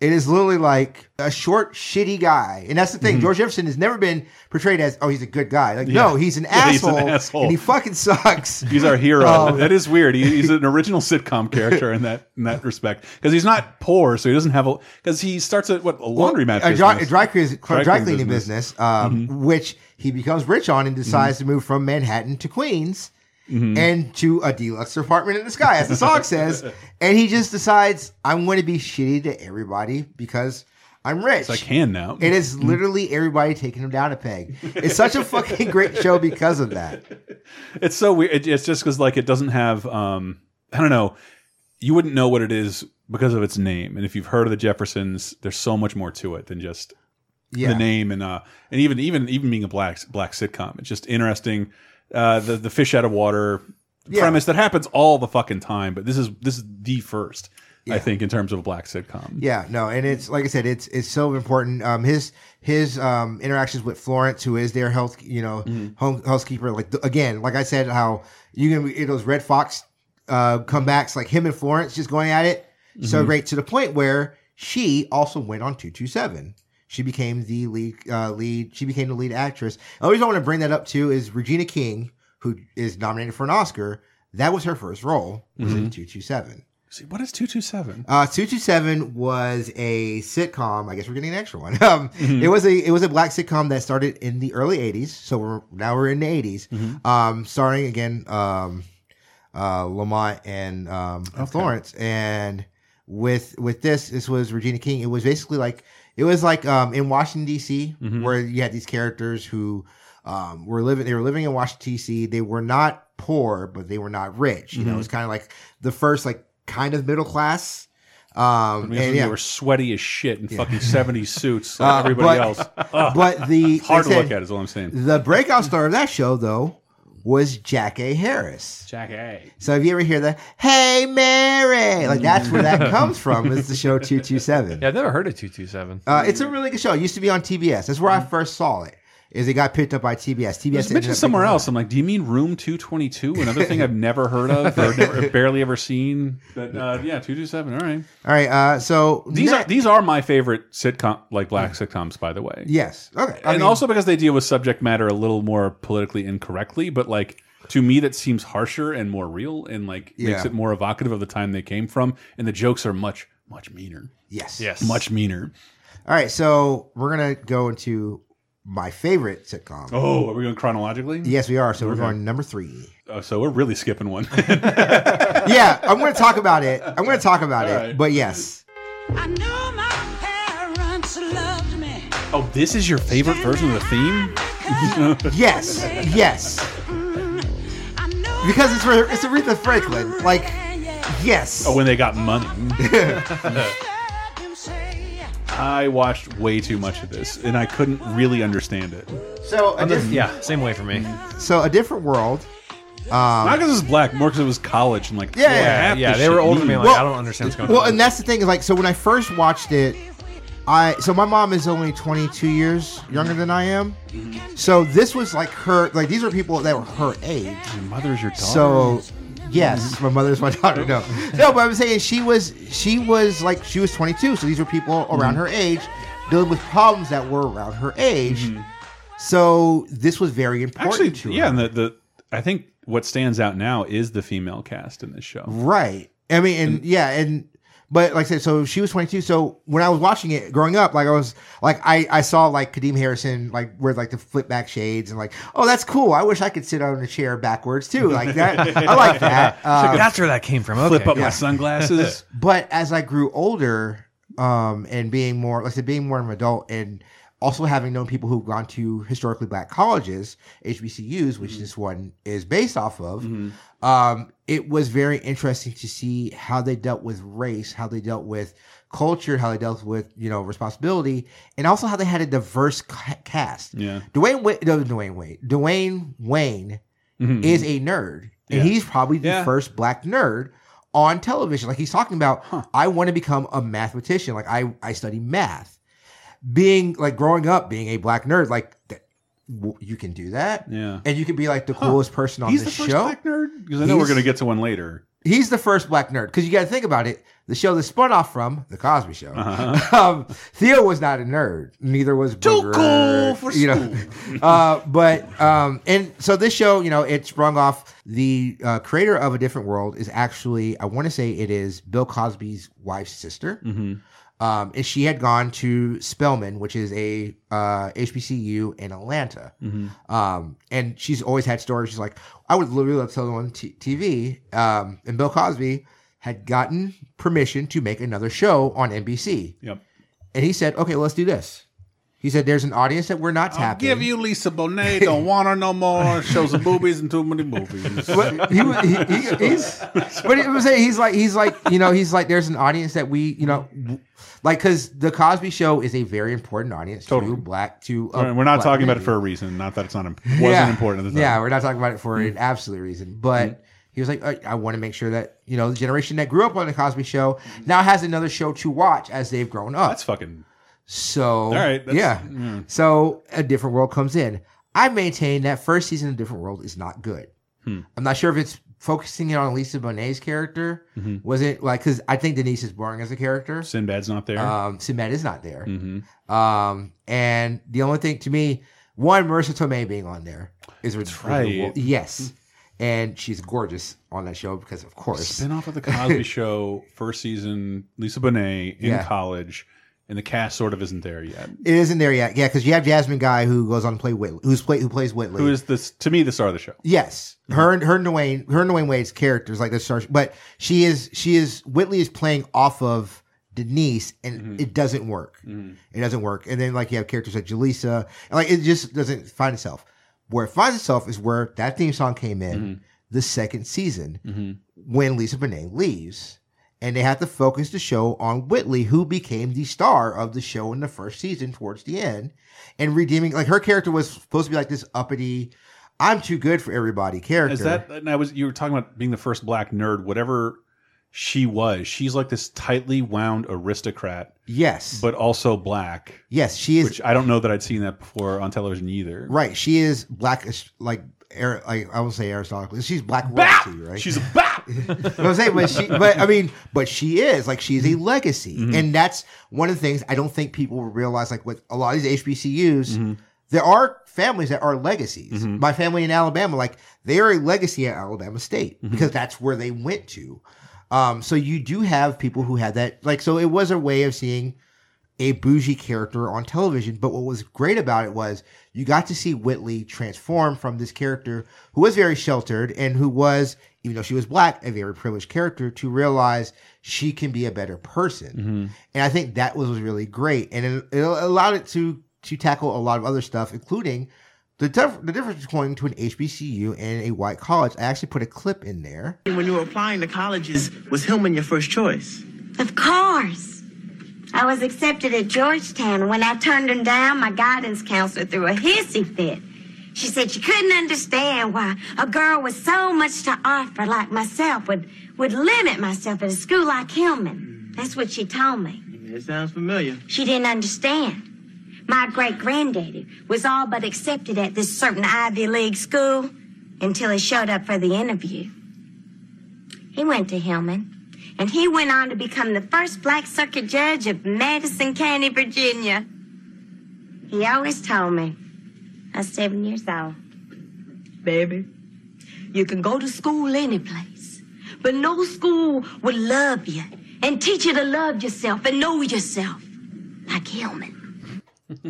it is literally like a short, shitty guy, and that's the thing. Mhm. George Jefferson has never been portrayed as oh he's a good guy. Like Yeah. no, he's an, Yeah, he's an asshole, asshole. and he fucking sucks. He's our hero. Um, that is weird. He, he's an original sitcom character in that in that respect because he's not poor, so he doesn't have a because he starts at what a laundromat a dry, a dry, clean- Dry dry cleaning business, um, Mhm. which he becomes rich on and decides Mm-hmm. to move from Manhattan to Queens Mhm. and to a deluxe apartment in the sky, as the song says. And he just decides, I'm going to be shitty to everybody because I'm rich. So I can now. It is literally everybody taking him down a peg. It's such a fucking great show because of that. It's so weird. It, it's just because like it doesn't have. um I don't know. You wouldn't know what it is because of its name, and if you've heard of the Jeffersons, there's so much more to it than just Yeah. the name and uh and even even even being a black black sitcom. It's just interesting. Uh, the the fish out of water Yeah. premise that happens all the fucking time, but this is this is the first. I think in terms of a black sitcom. Yeah, no, and it's like I said, it's it's so important. Um, his his um interactions with Florence, who is their health, you know, Mm-hmm. home housekeeper. Like again, like I said, how you can those Redd Foxx uh comebacks, like him and Florence just going at it, so Mhm. great to the point where she also went on two two seven. She became the lead uh, lead. She became the lead actress. The only reason I want to bring that up too is Regina King, who is nominated for an Oscar. That was her first role. Was in Mhm. two two seven. See, what is two two seven? Uh, two two seven was a sitcom. I guess we're getting an extra one. Um, Mhm. It was a it was a black sitcom that started in the early '80s. So we're now we're in the '80s. Mhm. Um, starring again, um, uh, Lamont and um, and Okay. Florence. And with with this, this was Regina King. It was basically like it was like um, in Washington D.C. Mhm. where you had these characters who um, were living. They were living in Washington D.C. They were not poor, but they were not rich. You know, Mhm. it was kind of like the first like kind of middle class. Um, I mean, and they were sweaty as shit in Yeah. fucking 70s suits like Uh, everybody but- else. But the hard to look at, is all I'm saying. The breakout star of that show, though, was Jackée Harris. Jackée So if you ever hear the "Hey Mary," like that's where that comes from. Is the show two two seven? Yeah, I've never heard of 227. Uh, it's a really good show. It used to be on TBS. That's where I first saw it. Is it got picked up by TBS? TBS It was ended mentioned somewhere picking it else. I'm like, do you mean Room 222? Another thing I've never heard of or never, barely ever seen. But uh, yeah, 227. All right. All right. Uh, so These are these are my favorite sitcom, like black sitcoms, by the way. yes. Okay. I and mean, also because they deal with subject matter a little more politically incorrectly, but like to me that seems harsher and more real and like makes it more evocative of the time they came from, and the jokes are much much meaner, yes. Yes. much meaner. All right. So we're gonna go into my favorite sitcom. Oh, are we going chronologically? Yes, we are. So we're going number three. Oh, so we're really skipping one. yeah, I'm going to talk about it. I'm going to talk about All it. right. But yes, I know my parents loved me. Oh, this is your favorite version of the theme? Yes, yes. Mm, because it's for- it's Aretha Franklin. Like, yes. Oh, when they got money. I watched way too much of this, and I couldn't really understand it. So a diff- yeah, same way for me. So a different world. Um, Not because it was black, more because it was college and like Yeah, yeah, half yeah, the they were older than me, like, Well- I don't understand what's going on. well, on. and that's the thing is like so when I first watched it, I so my mom is only 22 years younger than I am, so this was like her like these are people that were her age. Your mother's your daughter. So yes, my mother's my daughter. No, no, but I'm saying she was she was like she was 22, so these were people around mm-hmm. her age dealing with problems that were around her age. Mm-hmm. So this was very important Actually, to yeah, her. and the, the I think what stands out now is the female cast in this show. Right. I mean, and yeah, and but like I said, so she was 22. So when I was watching it growing up, like I was like I I saw like Kadeem Hardison like wear like the flip back shades and like oh that's cool. I wish I could sit on a chair backwards too. Like that. I like that. Uh, That's where that came from. Okay. Flip up yeah. my sunglasses. but as I grew older, um, and being more, like I said, being more of an adult, and also having known people who've gone to historically black colleges, HBCUs, which this one is based off of, um, it was very interesting to see how they dealt with race, how they dealt with culture, how they dealt with you know responsibility, and also how they had a diverse ca- cast. Yeah. Dwayne, Wa- no, Dwayne Wayne, Dwayne Wayne Mhm. is a nerd, and Yeah. he's probably the Yeah. first black nerd on television. Like he's talking about, I want to become a mathematician. Like I, I study math. Being like growing up, being a black nerd, like th- w- you can do that, Yeah. and you can be like the coolest person on He's the, the first show. black nerd because I know we're He's- going to get to one later. He's the first black nerd because you got to think about it. The show that spun off from the Cosby Show. Uh-huh. um, Theo was not a nerd. Neither was Too Booger, cool for you know. uh, but um, and so this show, you know, it sprung off. The uh, creator of A Different World is actually, I want to say, it is Bill Cosby's wife's sister. Mm-hmm. Um, and she had gone to Spelman, which is a uh, HBCU in Atlanta. Mm-hmm. Um, and she's always had stories. She's like, I would literally love to tell them on t- TV. Um, and Bill Cosby had gotten permission to make another show on NBC. Yep. And he said, okay, let's do this. He said, there's an audience that we're not I'll tapping. give you Lisa Bonet. Don't want her no more. Shows some boobies and too many movies. but he, he, he, he's, but it was he's like he's like you know he's like there's an audience that we you know like because the Cosby Show is a very important audience Totally. to black to uh, we're not talking about it for a reason. Not that it's not wasn't important at the time. Yeah, we're not talking about it for an absolute reason. But he was like, I, I want to make sure that, you know, the generation that grew up on the Cosby show now has another show to watch as they've grown up. That's fucking. So, All right, yeah. yeah. So, A Different World comes in. I maintain that first season of Different World is not good. Hmm. I'm not sure if it's focusing it on Lisa Bonet's character. Mhm. Was it like, because I think Denise is boring as a character. Sinbad's not there. Um, Sinbad is not there. mm-hmm. Um, and the only thing to me, one, Marisa Tomei being on there is That's right. Yes. And she's gorgeous on that show because, of course. Spin off of the Cosby Show, first season. Lisa Bonet in Yeah. college, and the cast sort of isn't there yet. It isn't there yet. Yeah, because you have Jasmine Guy who goes on to play Whitley, who's play, who plays Whitley. Who is this? To me, the star of the show. Yes, mm-hmm. her and her and Dwayne, her and Dwayne Wayne's characters like the star, but she is she is Whitley is playing off of Denise, and mm-hmm. it doesn't work. Mm-hmm. It doesn't work. And then like you have characters like Jaleesa, and like it just doesn't find itself. Where it finds itself is where that theme song came in the second season when Lisa Bonet leaves. And they had to focus the show on Whitley, who became the star of the show in the first season towards the end, and redeeming like her character was supposed to be like this uppity, I'm too good for everybody character. Is that? And I was. You were talking about being the first black nerd. Whatever she was, she's like this tightly wound aristocrat, yes, but also black. yes, she is Which I don't know that I'd seen that before on television either. right. She is black, like Like I will say Aristotle. She's black royalty, right? She's a bap. You know what I'm saying, but she, but I mean, but she is like she's a legacy, Mm-hmm. and that's one of the things I don't think people realize. Like with a lot of these HBCUs, Mm-hmm. there are families that are legacies. My family in Alabama, like they are a legacy at Alabama State Mm-hmm. because that's where they went to. Um, so you do have people who had that, like, so it was a way of seeing a bougie character on television. But what was great about it was you got to see Whitley transform from this character who was very sheltered and who was, even though she was black, a very privileged character to realize she can be a better person. Mm-hmm. And I think that was, was really great. And it, it allowed it to to tackle a lot of other stuff, including the dif- the difference between to an HBCU and a white college. I actually put a clip in there. When you were applying to colleges, was Hillman your first choice? Of course. I was accepted at Georgetown. When I turned them down, my guidance counselor threw a hissy fit. She said she couldn't understand why a girl with so much to offer like myself would, would limit myself at a school like Hillman. That's what she told me. It sounds familiar. She didn't understand. My great granddaddy was all but accepted at this certain Ivy League school until he showed up for the interview. He went to Hillman, and he went on to become the first black circuit judge of Madison County, Virginia. He always told me, I was seven years old. Baby, you can go to school any place, but no school will love you and teach you to love yourself and know yourself like Hillman.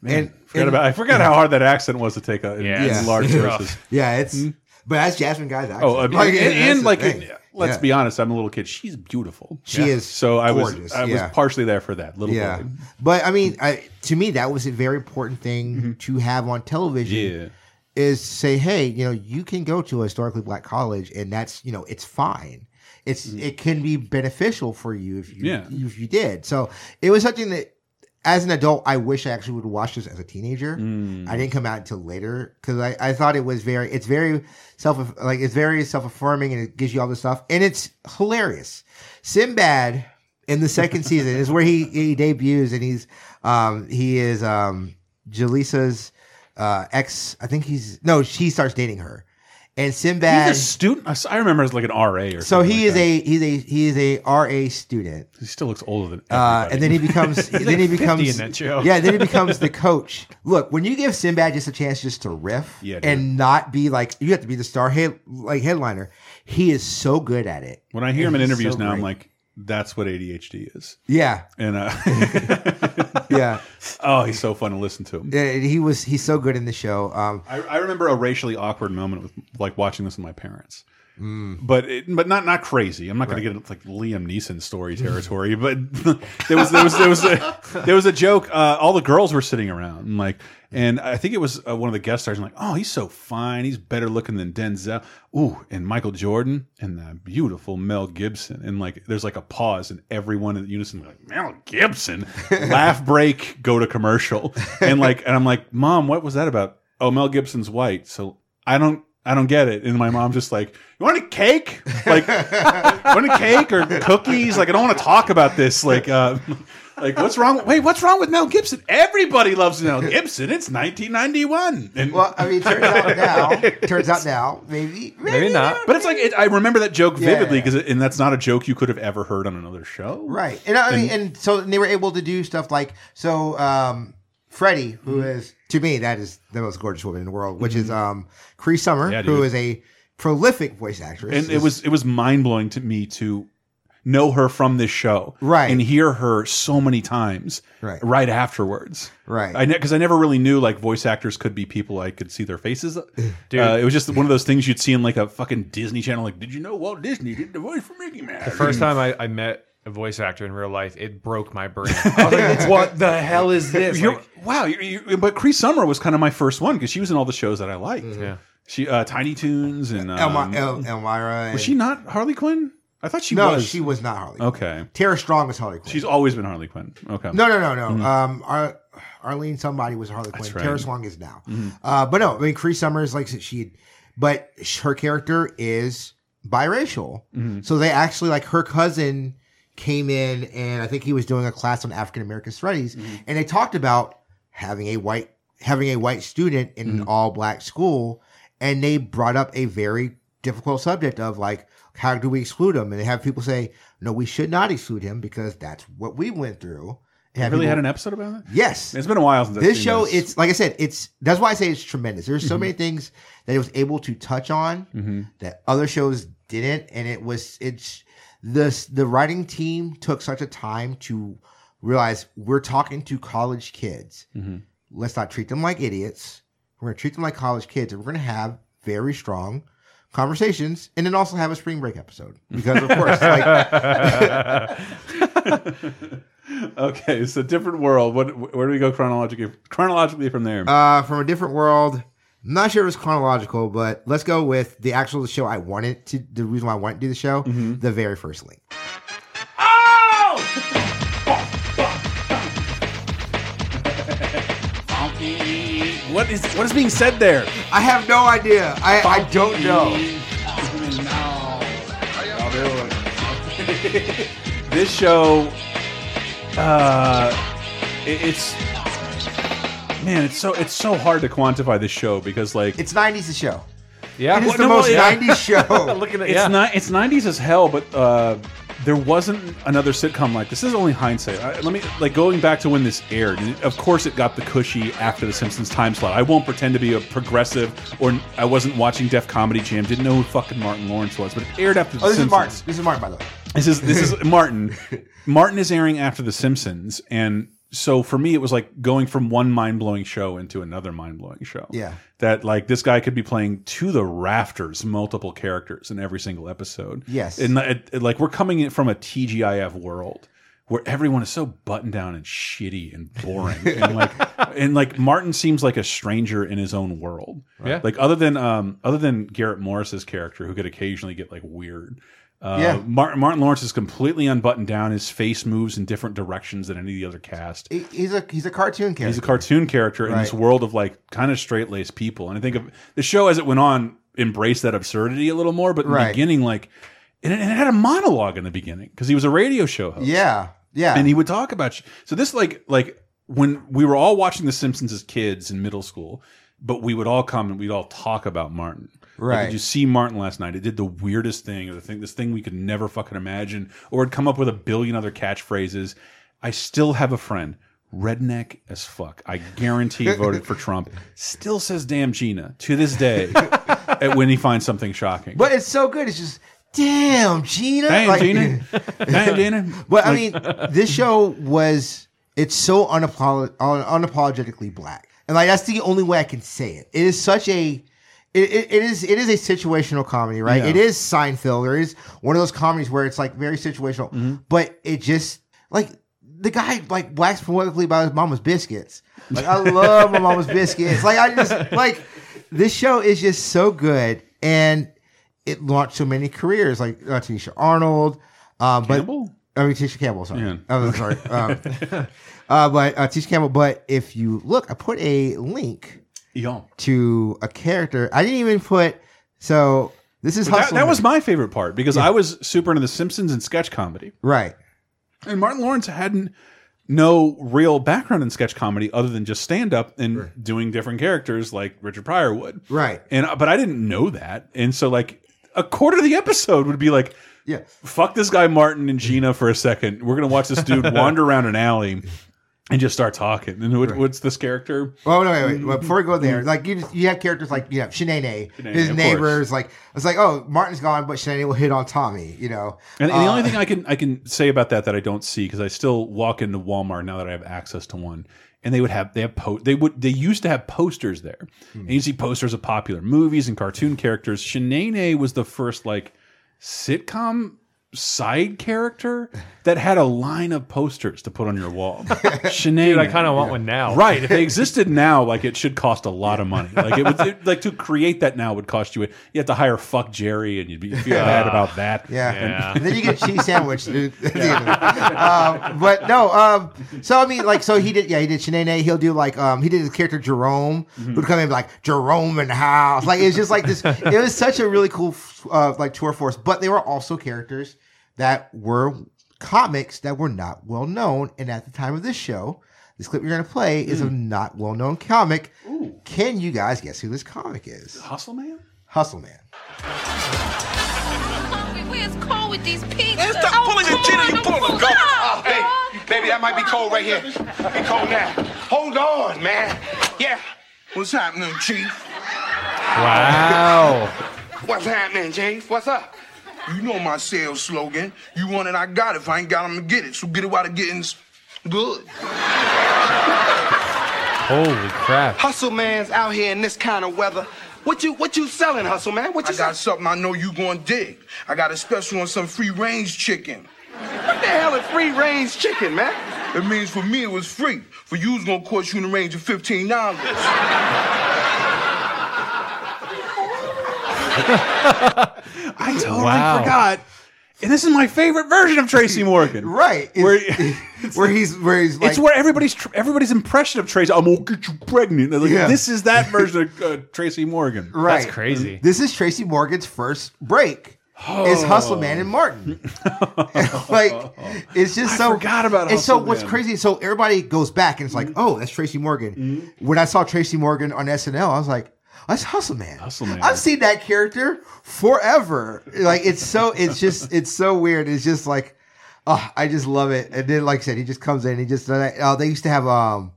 Man, forgot about, I forgot how hard that accent was to take a, in, in large sources. Yeah, it's but that's Jasmine Guy's accent. Oh, uh, Like, and, that's and like, thing. Let's Yeah. be honest. I'm a little kid. She's beautiful. She is So I was, gorgeous, I was partially there for that little yeah. boy. But I mean, I, to me, that was a very important thing to have on television. Mm-hmm. Yeah. Is say, hey, you know, you can go to a historically black college, and that's you know, it's fine. It's it can be beneficial for you if you Mm-hmm. Yeah. if you did. So it was something that. As an adult, I wish I actually would watch this as a teenager. Mm. I didn't come out until later because I, I thought it was very, it's very self, like it's very self affirming and it gives you all this stuff and it's hilarious. Sinbad in the second season is where he, he debuts and he's, um, he is, um, Jaleesa's, uh, ex, I think he's, no, she starts dating her and Sinbad. He's a student. I remember as like an RA or so he is a, he's a, he is a RA student. He still looks older than. Uh, and then he becomes, then he like 50 becomes, in that show. yeah, then he becomes the coach. Look, when you give Sinbad just a chance just to riff Yeah, and not be like, you have to be the star head, like headliner. He is so good at it. When I hear him in interviews so now, I'm like, that's what ADHD is. Yeah. And uh, Yeah. oh, he's so fun to listen to. Yeah, he was, he's so good in the show. Um, I, I remember a racially awkward moment with like watching this with my parents. Mm. But it, but not not crazy. I'm not going to get into like Liam Neeson story territory. but there was there was there was a there was a joke. Uh, all the girls were sitting around and like, and I think it was uh, one of the guest stars. I'm like, oh, he's so fine. He's better looking than Denzel. Ooh, and Michael Jordan and the beautiful Mel Gibson. And like, there's like a pause, and everyone in unison like Mel Gibson. Laugh break. Go to commercial. And like, and I'm like, Mom, what was that about? Oh, Mel Gibson's white, so I don't. I don't get it. And my mom's just like, "You want a cake? Like, you want a cake or cookies? Like, I don't want to talk about this. Like, uh, like what's wrong? Wait, what's wrong with Mel Gibson? Everybody loves Mel Gibson. It's 1991. And well, I mean, turns out now, turns out now, maybe, Maybe not. but it's like it, I remember that joke Yeah, vividly yeah. because, and that's not a joke you could have ever heard on another show, Right. And I mean, and so they were able to do stuff like so. Um, Freddie, who is Mm-hmm. To me that is the most gorgeous woman in the world, which is um, Cree Summer, Yeah, who dude. is a prolific voice actress. and it was it was mind blowing to me to know her from this show, Right. and hear her so many times, Right. right afterwards, Right. I because I never really knew like voice actors could be people I could see their faces. Dude. Uh, it was just one of those things you'd see in like a fucking Disney channel. Like, did you know Walt Disney did the voice for Mickey Mouse? The first time I, I met a voice actor in real life, it broke my brain. I was like, what the hell is this? You're- Like, wow, you you but Cree Summer was kind of my first one because she was in all the shows that I liked. Yeah. she uh, Tiny Toons and um, Elmi- El- Elmyra. was she not Harley Quinn? I thought she was. no, was. she was not Harley. Quinn. okay. Tara Strong was Harley Quinn. She's always been Harley Quinn. Okay. no, no, no, no. Um, Ar- Arlene somebody was Harley Quinn. right. Tara Strong is now. Uh, but no, I mean, Cree Summers like she, but her character is biracial. Mm-hmm. So they actually like her cousin came in, and I think he was doing a class on African American studies, Mm-hmm. and they talked about having a white having a white student in Mm-hmm. an all black school, and they brought up a very difficult subject of like how do we exclude him, and they have people say no, we should not exclude him because that's what we went through. And have really people- had an episode about that? Yes. It's been a while since this show, this. it's like I said, it's that's why I say it's tremendous. There's Mm-hmm. so many things that it was able to touch on that other shows didn't, and it was it's the the writing team took such a time to realize we're talking to college kids. Mm-hmm. Let's not treat them like idiots. We're going to treat them like college kids, and we're going to have very strong conversations, and then also have a spring break episode because, of course, like Okay, so different world. What? Where do we go chronologically? Chronologically from there. Uh, from a different world. I'm not sure it was chronological, but let's go with the actual show I wanted to. The reason why I wanted to do the show, Mm-hmm. the very first link. what is what is being said there? I have no idea. I, I don't know. this show, uh, it- it's man, it's so it's so hard to quantify this show because like It's 90s the show. Yeah, It is Well, the no, most yeah. 90s show. Looking at it's yeah. not it's 90s as hell, but uh, there wasn't another sitcom like this. This is only hindsight. I, let me like going back to when this aired. Of course, it got the cushy after the Simpsons time slot. I won't pretend to be a progressive or I wasn't watching Def Comedy Jam. Didn't know who fucking Martin Lawrence was, but it aired after the Oh, this Simpsons. is Martin. This is Martin, by the way. This is this is Martin. Martin is airing after The Simpsons, and so for me, it was like going from one mind blowing show into another mind blowing show. Yeah. that like this guy could be playing to the rafters multiple characters in every single episode. Yes. and it, it- like we're coming in from a TGIF world. Where everyone is so buttoned down and shitty and boring, and like, and like Martin seems like a stranger in his own world. Yeah. Like other than um, other than Garrett Morris's character, who could occasionally get like weird. Uh, Yeah. Martin, Martin Lawrence is completely unbuttoned down. His face moves in different directions than any of the other cast. He's a he's a cartoon character. He's a cartoon character in this world of like kind of straight laced people. And I think of the show as it went on embraced that absurdity a little more. But in the beginning, like, and it, and it had a monologue in the beginning because he was a radio show host. Yeah, yeah. and he would talk about. So this like like when we were all watching The Simpsons as kids in middle school, but we would all come and we'd all talk about Martin. Like, Right. did you see Martin last night? It did the weirdest thing, or the thing, this thing we could never fucking imagine, or it'd come up with a billion other catchphrases. I still have a friend, redneck as fuck. I guarantee voted for Trump. Still says "damn Gina" to this day when he finds something shocking. But it's so good. It's just damn Gina. Damn, Like- Gina. Damn, Gina. But I mean, this show was it's so unapolo- un- unapologetically black, and like that's the only way I can say it. It is such a it, it, it is it is a situational comedy, right? Yeah. It is Seinfeld, or it is one of those comedies where it's like very situational, Mm-hmm. but it just like the guy like waxed poetically about his mama's biscuits. Like I love my mama's biscuits. Like I just like this show is just so good, and it launched so many careers, like uh, Tanisha Arnold, um, but Campbell? I mean Tisha Campbell. Sorry, Yeah. oh, sorry. Um, uh, but uh, Tisha Campbell. But if you look, I put a link Yeah. to a character. I didn't even put. So this is that, that was my favorite part because I was super into The Simpsons and sketch comedy. right. And Martin Lawrence hadn't no real background in sketch comedy other than just stand up and doing different characters like Richard Pryor would. Right. And but I didn't know that. And so like a quarter of the episode would be like Yeah. fuck this guy Martin and Gina for a second. We're going to watch this dude wander around an alley and just start talking. And what, what's this character? Oh no! Wait, wait. Well, before we go there, like you, just, you have characters like you have Shanae, his neighbors. Like it's like, oh, Martin's gone, but Shanae will hit on Tommy. You know, And, and the Uh, only thing I can I can say about that that I don't see because I still walk into Walmart now that I have access to one, and they would have they have po they would they used to have posters there, and you see posters of popular movies and cartoon characters. Shanae was the first like sitcom side character that had a line of posters to put on your wall. Shanae, Dude, I kind of want one now. Right. If they existed now, like it should cost a lot of money. Like it would, it- like to create that now would cost you. You have to hire FuckJerry, and you'd be feel bad about that. Yeah. Yeah. And then you get a cheese sandwich. dude, at the end of it. um, but no, um, so I mean, like, so he did, yeah, he did Shanae. He'll do like, um, he did his character Jerome, who'd come in and be like Jerome in the house. Like, it's just like this. It was such a really cool, uh, like tour force. But they were also characters that were comics that were not well known. And at the time of this show, this clip you're going to play is a not well known comic. Can you guys guess who this comic is? Hustle man. Hustle Man. Where's Cole with these pigs? Man, stop pulling the chin and you pulling the go. Oh, baby, baby, that might be cold right here. Be cold now. Hold on, man. Yeah. What's happening, Chief? Wow. What's happening, Chief? What's up? You know my sales slogan. You want it, I got it. If I ain't got it, I'm gonna get it. So get it while the getting's good. Holy crap. Hustle man's out here in this kind of weather. What you what you selling, Hustle man? What you I got something I know you gonna dig. I got a special on some free range chicken. What the hell is free range chicken, man? It means for me it was free. For you, it's gonna cost you in the range of fifteen dollars. I totally forgot. And this is my favorite version of Tracy Morgan. right. Where, where he's where he's like it's where everybody's tr- everybody's impression of Tracy. I'm gonna get you pregnant. Like, Yeah. This is that version of uh, Tracy Morgan. Right. That's crazy. This is Tracy Morgan's first break. Is Hustle Man and Martin. like it's just I so forgot about And so Hustle what's Man. crazy, so everybody goes back and it's like, oh, that's Tracy Morgan. When I saw Tracy Morgan on SNL, I was like, that's Hustle Man. Hustle Man. I've seen that character forever. Like it's so it's just it's so weird. It's just like oh, I just love it. And then like I said, he just comes in, he just uh, they used to have um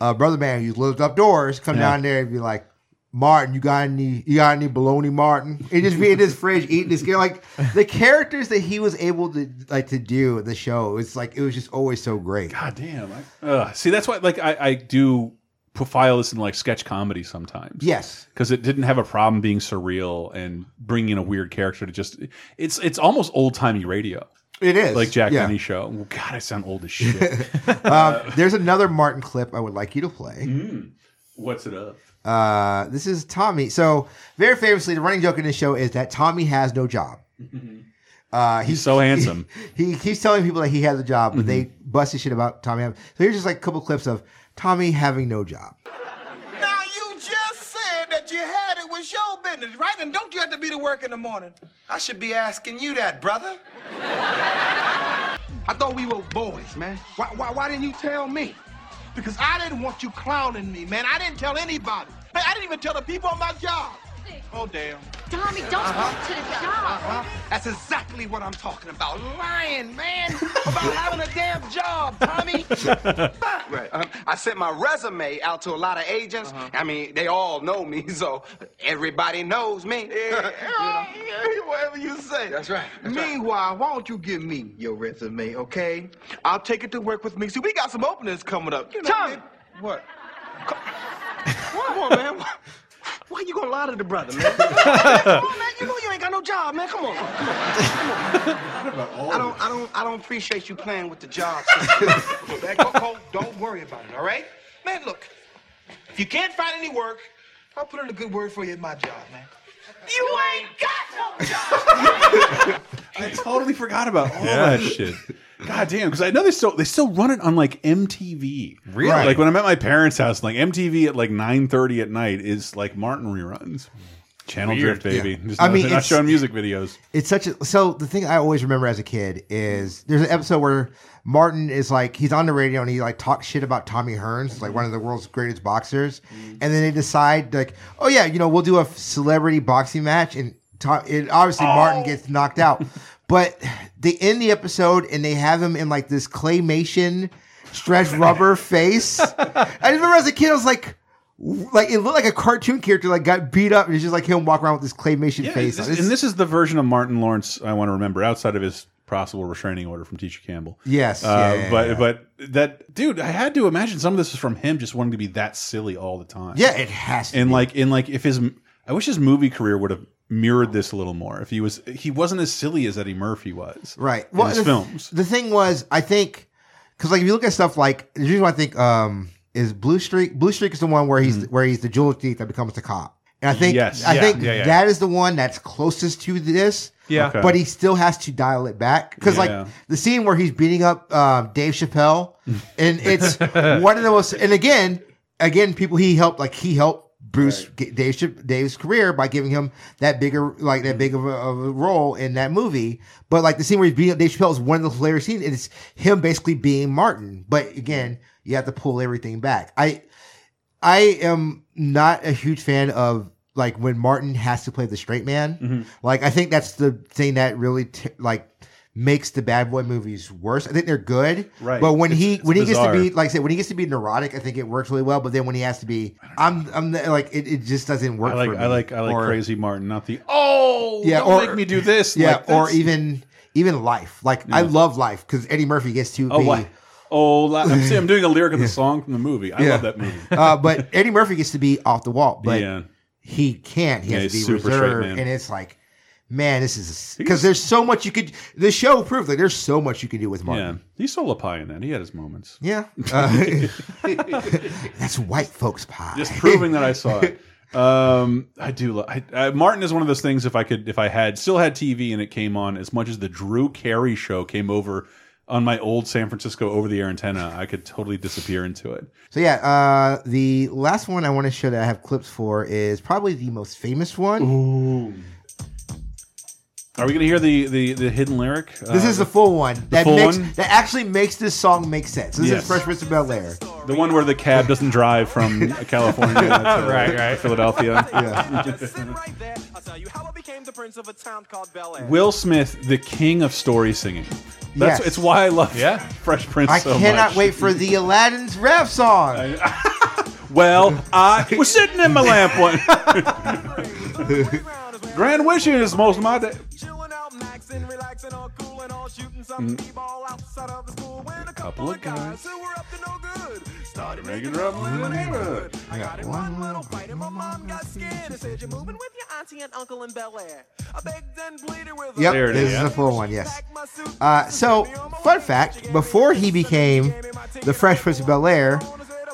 a brother man who lived up doors, come Yeah. down there and be like Martin, you got any? You got any bologna, Martin? And just be in his fridge eating this. Like the characters that he was able to like to do the show, it's like it was just always so great. God damn. I, uh, see, that's why like I, I do profile this in like sketch comedy sometimes. Yes. because it didn't have a problem being surreal and bringing in a weird character to just it's it's almost old timey radio. It is, like Jack yeah. Benny show. Well, God, I sound old as shit. um, there's another Martin clip I would like you to play. Mm. What's it up? Uh, this is Tommy. So very famously, the running joke in this show is that Tommy has no job. Uh, He's so handsome. He, keeps telling people that he has a job, but they Mm-hmm. bust his shit about Tommy. So here's just like a couple clips of Tommy having no job. Now you just said that you had it was your business, right? And don't you have to be to work in the morning? I should be asking you that, brother. I thought we were boys, man. Why, why, why didn't you tell me? Because I didn't want you clowning me, man. I didn't tell anybody. I didn't even tell the people on my job. Oh, damn. Tommy, don't Uh-huh. go to the job. Uh-huh. That's exactly what I'm talking about. Lying, man, about having a damn job, Tommy. right. Um, I sent my resume out to a lot of agents. I mean, they all know me, so everybody knows me. Yeah, Whatever you say. That's right. Meanwhile, why don't you give me your resume, okay? I'll take it to work with me. See, we got some openings coming up. You know, Tommy. What? Come on, man. Why you gonna lie to the brother, man? Come on, man. You know you ain't got no job, man. Come on. Come on. I don't, I don't, I don't appreciate you playing with the job. Man, Coco, don't worry about it, all right? Man, look. If you can't find any work, I'll put in a good word for you at my job, man. You ain't got no job. I totally forgot about all Yeah. that shit. God damn, because I know they still they still run it on like MTV. Really? Like when I'm at my parents' house, like MTV at like 9:30 at night is like Martin reruns. Channel Weird. Drift, baby. Yeah. Just I mean, they're not showing music videos. It's such a so the thing I always remember as a kid is there's an episode where Martin is like he's on the radio and he like talks shit about Tommy Hearns, like one of the world's greatest boxers, mm. and then they decide like, oh yeah, you know we'll do a celebrity boxing match, and Tom, it, obviously Martin oh. gets knocked out, but they end the episode and they have him in like this claymation stretch rubber face. I remember as a kid I was like. Like it looked like a cartoon character, like got beat up, and it's just like him walk around with this claymation Yeah, face. this-. And this is the version of Martin Lawrence I want to remember outside of his possible restraining order from Tisha Campbell. Yes, uh, yeah, yeah, but yeah. but that dude, I had to imagine some of this is from him just wanting to be that silly all the time. Yeah, it has to And be. like in like if his, I wish his movie career would have mirrored this a little more. If he was, he wasn't as silly as Eddie Murphy was. Right. in his the, films. The thing was, I think, because like if you look at stuff like the reason why I think um is Blue Streak. Blue Streak is the one where he's where he's the jewel thief that becomes the cop. And I think. Yes. I Yeah, think yeah, yeah. that is the one that's closest to this. Yeah. Okay. But he still has to dial it back because Yeah. like the scene where he's beating up um, Dave Chappelle, and it's one of the most. And again, again, people he helped like he helped Bruce get Dave Chap- Dave's career by giving him that bigger like that big of a, of a role in that movie. But like the scene where he's beating up Dave Chappelle is one of the hilarious scenes. And it's him basically being Martin. But again, you have to pull everything back. I I am not a huge fan of like when Martin has to play the straight man. Mm-hmm. Like I think that's the thing that really t- like makes the bad boy movies worse. I think they're good, Right. But when It's- he when he gets to be like I said when he gets to be neurotic, I think it works really well. But then when he has to be, I'm I'm the- like it, it just doesn't work. I like for me. I like I like Or- Crazy Martin, not the oh yeah, don't or make me do this. Yeah, Like, or even even life. Like I love life because Eddie Murphy gets to oh be. oh I'm, see, I'm doing a lyric of the song from the movie. I Yeah. love that movie. uh, but Eddie Murphy gets to be off the wall, but Yeah. he can't. He Yeah, has to be straight reserved, man. and it's like, man, this is because there's so much you could. The show proved like there's so much you could do with Yeah, Martin. he stole a pie in that. He had his moments. Yeah, Uh, that's white folks pie. Just proving that I saw it. Um, I do. I, I, Martin is one of those things. If I could, if I had still had TV and it came on, as much as the Drew Carey show came over on my old San Francisco over the air antenna, I could totally disappear into it. So yeah, uh, the last one I want to show that I have clips for is probably the most famous one. Ooh. Are we going to hear the, the the hidden lyric? This Uh, is the full one that full makes one? that actually makes this song make sense. This Yes. is Fresh Prince of Bel Air. the one where the cab doesn't drive from California to, Right, right. Philadelphia. Will Smith, the king of story singing. That's Yes. it's why I love Yeah. Fresh Prince I so cannot much. wait for the Aladdin's rap song. Well, I was sitting in my lamp one. Grand wishing is most of my day. A couple of guys started making trouble in the neighborhood. I got one little fight in my mom got scared and said you're moving with your auntie and uncle in bel air Yep, There it this is. is the full one. Yes. Uh, so, fun fact: before he became the Fresh Prince of Bel Air,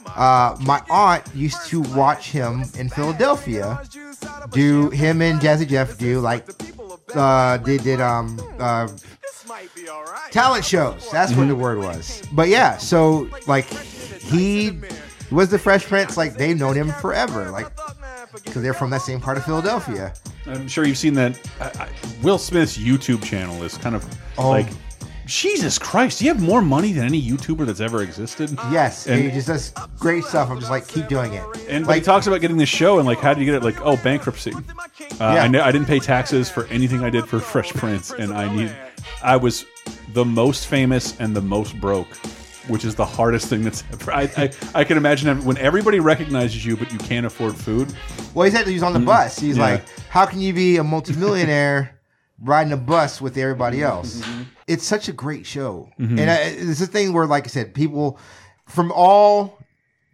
uh, my aunt used to watch him in Philadelphia. Do him and Jazzy Jeff do like uh, they did um uh, talent shows? That's what the word was. But yeah, so like he was the Fresh Prince. Like they've known him forever. Like because they're from that same part of Philadelphia. I'm sure you've seen that. I, I, Will Smith's YouTube channel is kind of Oh. like, Jesus Christ, you have more money than any YouTuber that's ever existed? Yes, And- he just does great stuff. I'm just like, keep doing it. And but he talks about getting the show and like, how do you get it? Like, oh, bankruptcy. Uh, Yeah. I, I didn't pay taxes for anything I did for Fresh Prince, and I need. I was the most famous and the most broke, which is the hardest thing that's ever. I I, I can imagine when everybody recognizes you, but you can't afford food. Well, he said he was on the bus. He's Yeah. like, how can you be a multimillionaire riding a bus with everybody else? It's such a great show, Mhm. and I, it's a thing where, like I said, people from all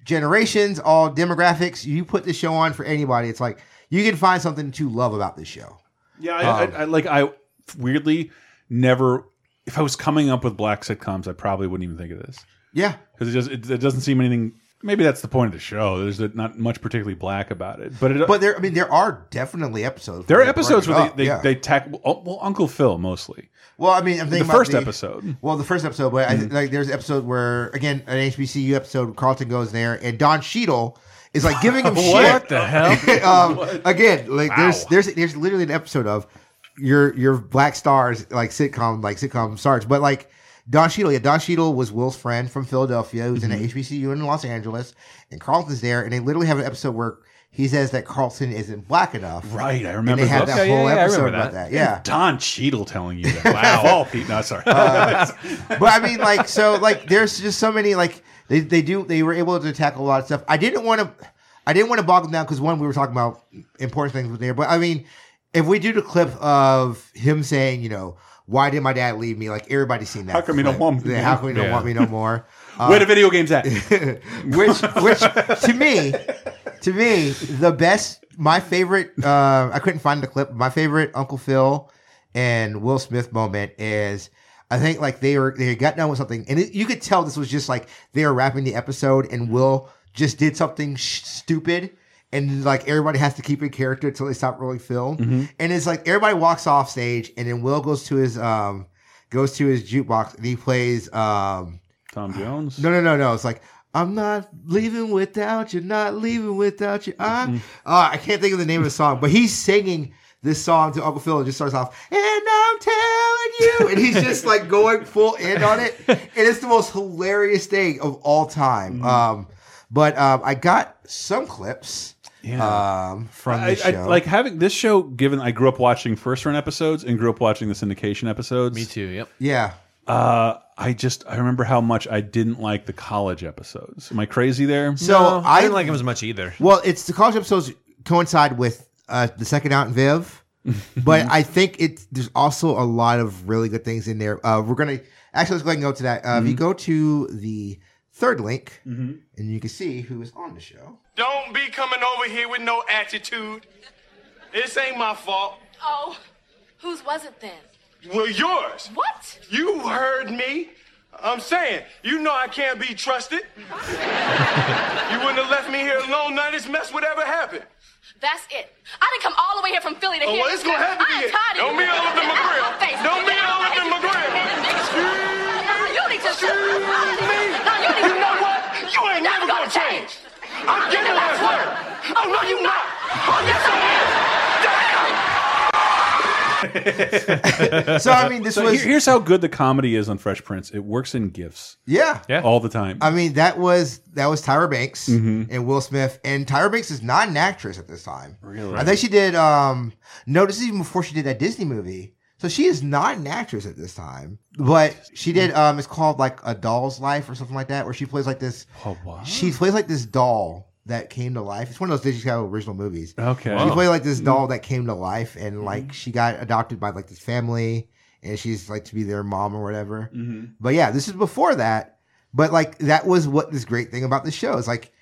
generations, all demographics, you put the show on for anybody. It's like you can find something to love about this show. Yeah, I, Um, I, I like. I weirdly never. If I was coming up with black sitcoms, I probably wouldn't even think of this. Yeah, because it just it, it doesn't seem anything. Maybe that's the point of the show. There's not much particularly black about it, but it, But there, I mean, there are definitely episodes. there are episodes where they they, yeah. they tackle well Uncle Phil mostly. Well, I mean, I'm The first episode. Well, the first episode, but I, Mhm. like there's an episode where again an HBCU episode, Carlton goes there, and Don Cheadle is like giving him shit. What the hell? um, again, like there's there's there's literally an episode of your your black stars like sitcom like sitcom stars, but like Don Cheadle, yeah, Don Cheadle was Will's friend from Philadelphia, who's in Mhm. an HBCU in Los Angeles, and Carlton's there, and they literally have an episode where he says that Carlton isn't black enough. Right, I And remember. they had that. whole episode about that. Yeah. And Don Cheadle telling you that. Wow. oh, Pete, no, sorry. Uh, but I mean, like, so, like, there's just so many, like, they, they do, they were able to tackle a lot of stuff. I didn't want to, I didn't want to bog them down because one, we were talking about important things with there, but I mean, if we do the clip of him saying, you know, why did my dad leave me? Like, everybody's seen that. How come you don't want me Yeah, How come you don't Yeah. want me no more? Where the video games at? which, which, to me, to me, the best, my favorite, uh, I couldn't find the clip. My favorite Uncle Phil and Will Smith moment is, I think like they were, they got done with something and it, you could tell this was just like they were wrapping the episode and Will just did something sh- stupid. And like everybody has to keep in character until they stop rolling film. Mhm. And it's like everybody walks off stage and then Will goes to his, um, goes to his jukebox and he plays, um, Tom Jones. no, no, no, no. It's like I'm not leaving without you, not leaving without you. I, Mm-hmm. uh, I can't think of the name of the song, but he's singing this song to Uncle Phil and just starts off, and I'm telling you, and he's just like going full in on it, and it's the most hilarious thing of all time. Mm-hmm. Um, but um, I got some clips. Um, from I, the I- like having this show. Given I grew up watching first run episodes and grew up watching the syndication episodes. Me too. Yep. Yeah. Uh, I just I remember how much I didn't like the college episodes. Am I crazy there? So I didn't like them as much either. Well, it's the college episodes coincide with uh, the second out in Viv, but I think it there's also a lot of really good things in there. Uh, we're gonna actually let's go ahead and go to that. Uh, If you Mhm. go to the third link, Mhm. and you can see who is on the show. Don't be coming over here with no attitude. This ain't my fault. Oh, whose was it then? Well, yours. What? You heard me. I'm saying, you know I can't be trusted. you wouldn't have left me here alone. None of this mess would ever happen. That's it. I didn't come all the way here from Philly to Oh, hear well, this it's gonna crap. have to be I am tired of Don't you. be all up in my grill. of my face. Don't be Get out all of up in my grill. You need to Excuse me. Now you need You know what? You ain't never gonna change. I'm getting that word. Oh, no, you not. Oh, yes, I am. so I mean, this So was here- here's how good the comedy is on Fresh Prince. It works in gifs. yeah, Yeah. all the time. I mean, that was that was Tyra Banks Mhm. and Will Smith, and Tyra Banks is not an actress at this time. Really? I think she did. um No, this is even before she did that Disney movie. So she is not an actress at this time, but she did. um It's called like a Doll's Life or something like that, where she plays like this. Oh, what? She plays like this doll that came to life. It's one of those Disney original movies. Okay. She Wow. played like this doll that came to life, and like she got adopted by like this family, and she's like to be their mom or whatever. Mhm. But yeah, this is before that. But like that was what this great thing about the show is like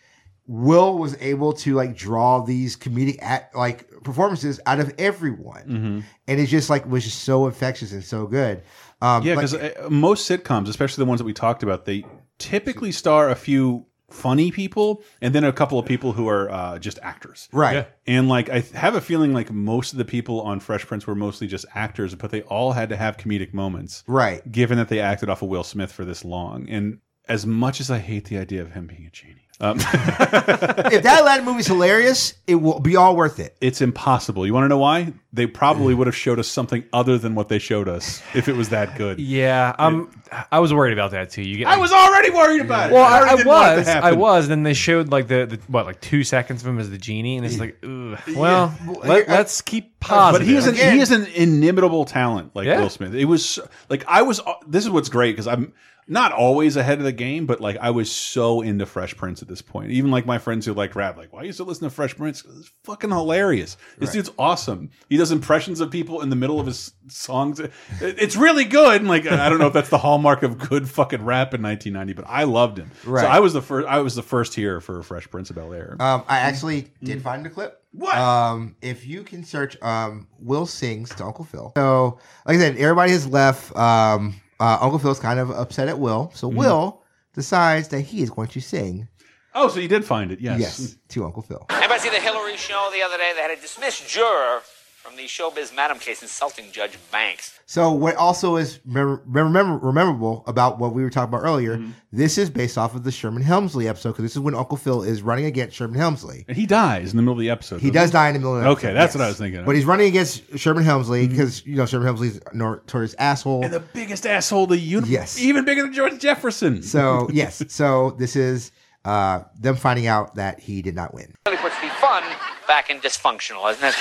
Will was able to like draw these comedic at like performances out of everyone, Mhm. and it just like was just so infectious and so good. Um, yeah, like- because most sitcoms, especially the ones that we talked about, they typically star a few funny people and then a couple of people who are uh, just actors. Right. Yeah. And like I have a feeling like most of the people on Fresh Prince were mostly just actors, but they all had to have comedic moments. Right. Given that they acted off of Will Smith for this long. And as much as I hate the idea of him being a genie. Um, if that Aladdin movie's hilarious, it will be all worth it. It's impossible. You want to know why? They probably would have showed us something other than what they showed us if it was that good. Yeah, um, I was worried about that too. You get, I was already worried about it. Well, I I, I didn't want it to was, I was. And then they showed like the, the what, like two seconds of him as the genie, and it's like, ugh. Well, let, us keep positive. But he is an he is an inimitable talent, like Yeah. Will Smith. It was like I was. This is what's great because I'm not always ahead of the game, but like I was so into Fresh Prince at this point. Even like my friends who like rap, like why you still listen to Fresh Prince? It's fucking hilarious. This Right. dude's awesome. He does impressions of people in the middle of his songs. It's really good. And like I don't know if that's the hallmark of good fucking rap in 1990, but I loved him. Right. So I was the first. I was the first here for Fresh Prince of Bel Air. Um, I actually did find the clip. What? Um, if you can search, um, Will sings to Uncle Phil. So, like I said, everybody has left. Um, uh, Uncle Phil's kind of upset at Will. So Will decides that he is going to sing. Oh, so you did find it? Yes. Yes, to Uncle Phil. Anybody see the Hillary show the other day? They had a dismissed juror from the Showbiz Madam case insulting Judge Banks. So, what also is remember, remember, rememberable about what we were talking about earlier, this is based off of the Sherman Hemsley episode because this is when Uncle Phil is running against Sherman Hemsley. And he dies in the middle of the episode. He doesn't does die in the middle of the Okay, episode, that's yes. what I was thinking. But he's running against Sherman Hemsley because, you know, Sherman Hemsley's a notorious asshole. and the biggest asshole the universe. Yes. Even bigger than George Jefferson. So yes, so this is uh, them finding out that he did not win. Really puts the fun back in dysfunctional, isn't it?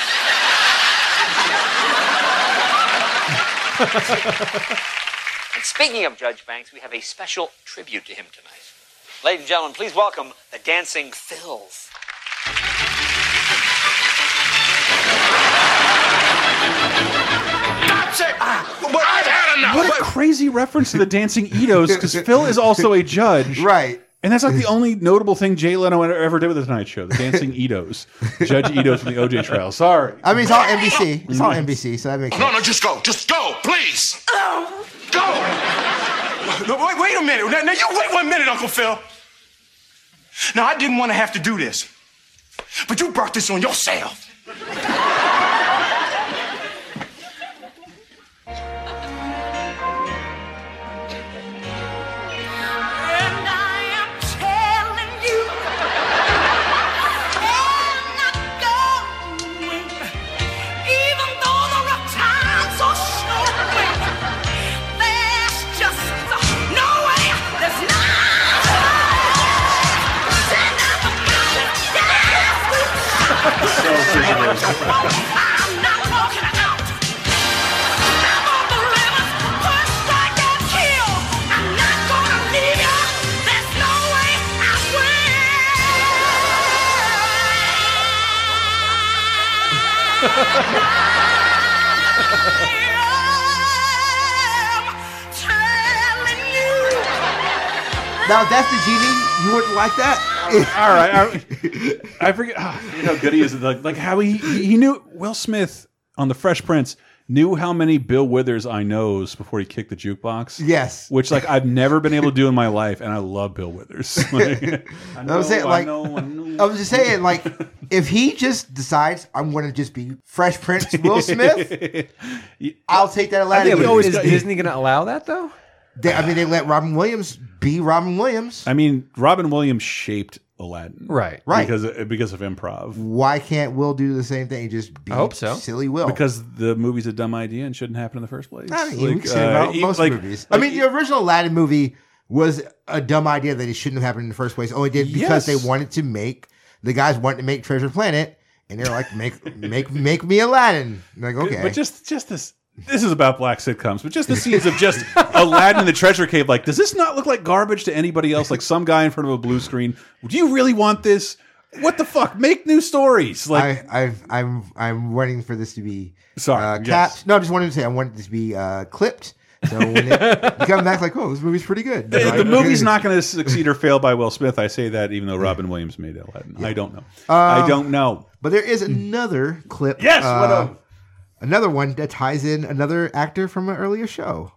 And speaking of Judge Banks, we have a special tribute to him tonight. Ladies and gentlemen, please welcome the Dancing Phils. That's it. Ah, I've had enough. what a crazy reference to the Dancing Itos because Phil is also a judge. Right. And that's like the only notable thing Jay Leno ever did with the Tonight Show, the Dancing Itos. Judge Itos from the OJ trial. Sorry. I mean, it's all NBC. It's all NBC, so that makes No, sense. no, just go. Just go, please. Oh. Go. No, wait, wait a minute. Now, now, you wait one minute, Uncle Phil. Now, I didn't want to have to do this, but you brought this on yourself. Now, that's the genie, you wouldn't like that. All right. I, I forget you know how good he is. Like, like how he, he he knew Will Smith on the Fresh Prince knew how many Bill Withers I knows before he kicked the jukebox. Yes. which like I've never been able to do in my life, and I love Bill Withers. Like, I I was saying, know, I like, know, I know. I was just saying, like, if he just decides I'm going to just be Fresh Prince Will Smith, I'll take that Aladdin. Yeah, but movie. is Disney going to allow that though? They, I mean, they let Robin Williams be Robin Williams. I mean, Robin Williams shaped Aladdin, Right. Right. Because because of improv. Why can't Will do the same thing? Just be I hope so. silly Will. Because the movie's a dumb idea and shouldn't happen in the first place. I mean, Like, can say uh, about e- most like- movies. I mean, the original Aladdin movie was a dumb idea that it shouldn't have happened in the first place. Only did because Yes. they wanted to make the guys wanted to make Treasure Planet, and they're like, make make make me Aladdin. And like, okay, But just just this this is about black sitcoms, but just the scenes of just Aladdin in the treasure cave. Like, does this not look like garbage to anybody else? Like some guy in front of a blue screen. Do you really want this? What the fuck? Make new stories. Like, I, I've, I'm I'm waiting for this to be Sorry, uh, yes. capped. No, I'm just wanting to say I want it to be uh, clipped. So when it, you come back like, oh, this movie's pretty good. the, the movie's not going to succeed or fail by Will Smith. I say that even though Robin Williams made Aladdin. I don't know. I Um, don't know. But there is another clip. Yes, what uh? Another one that ties in another actor from an earlier show.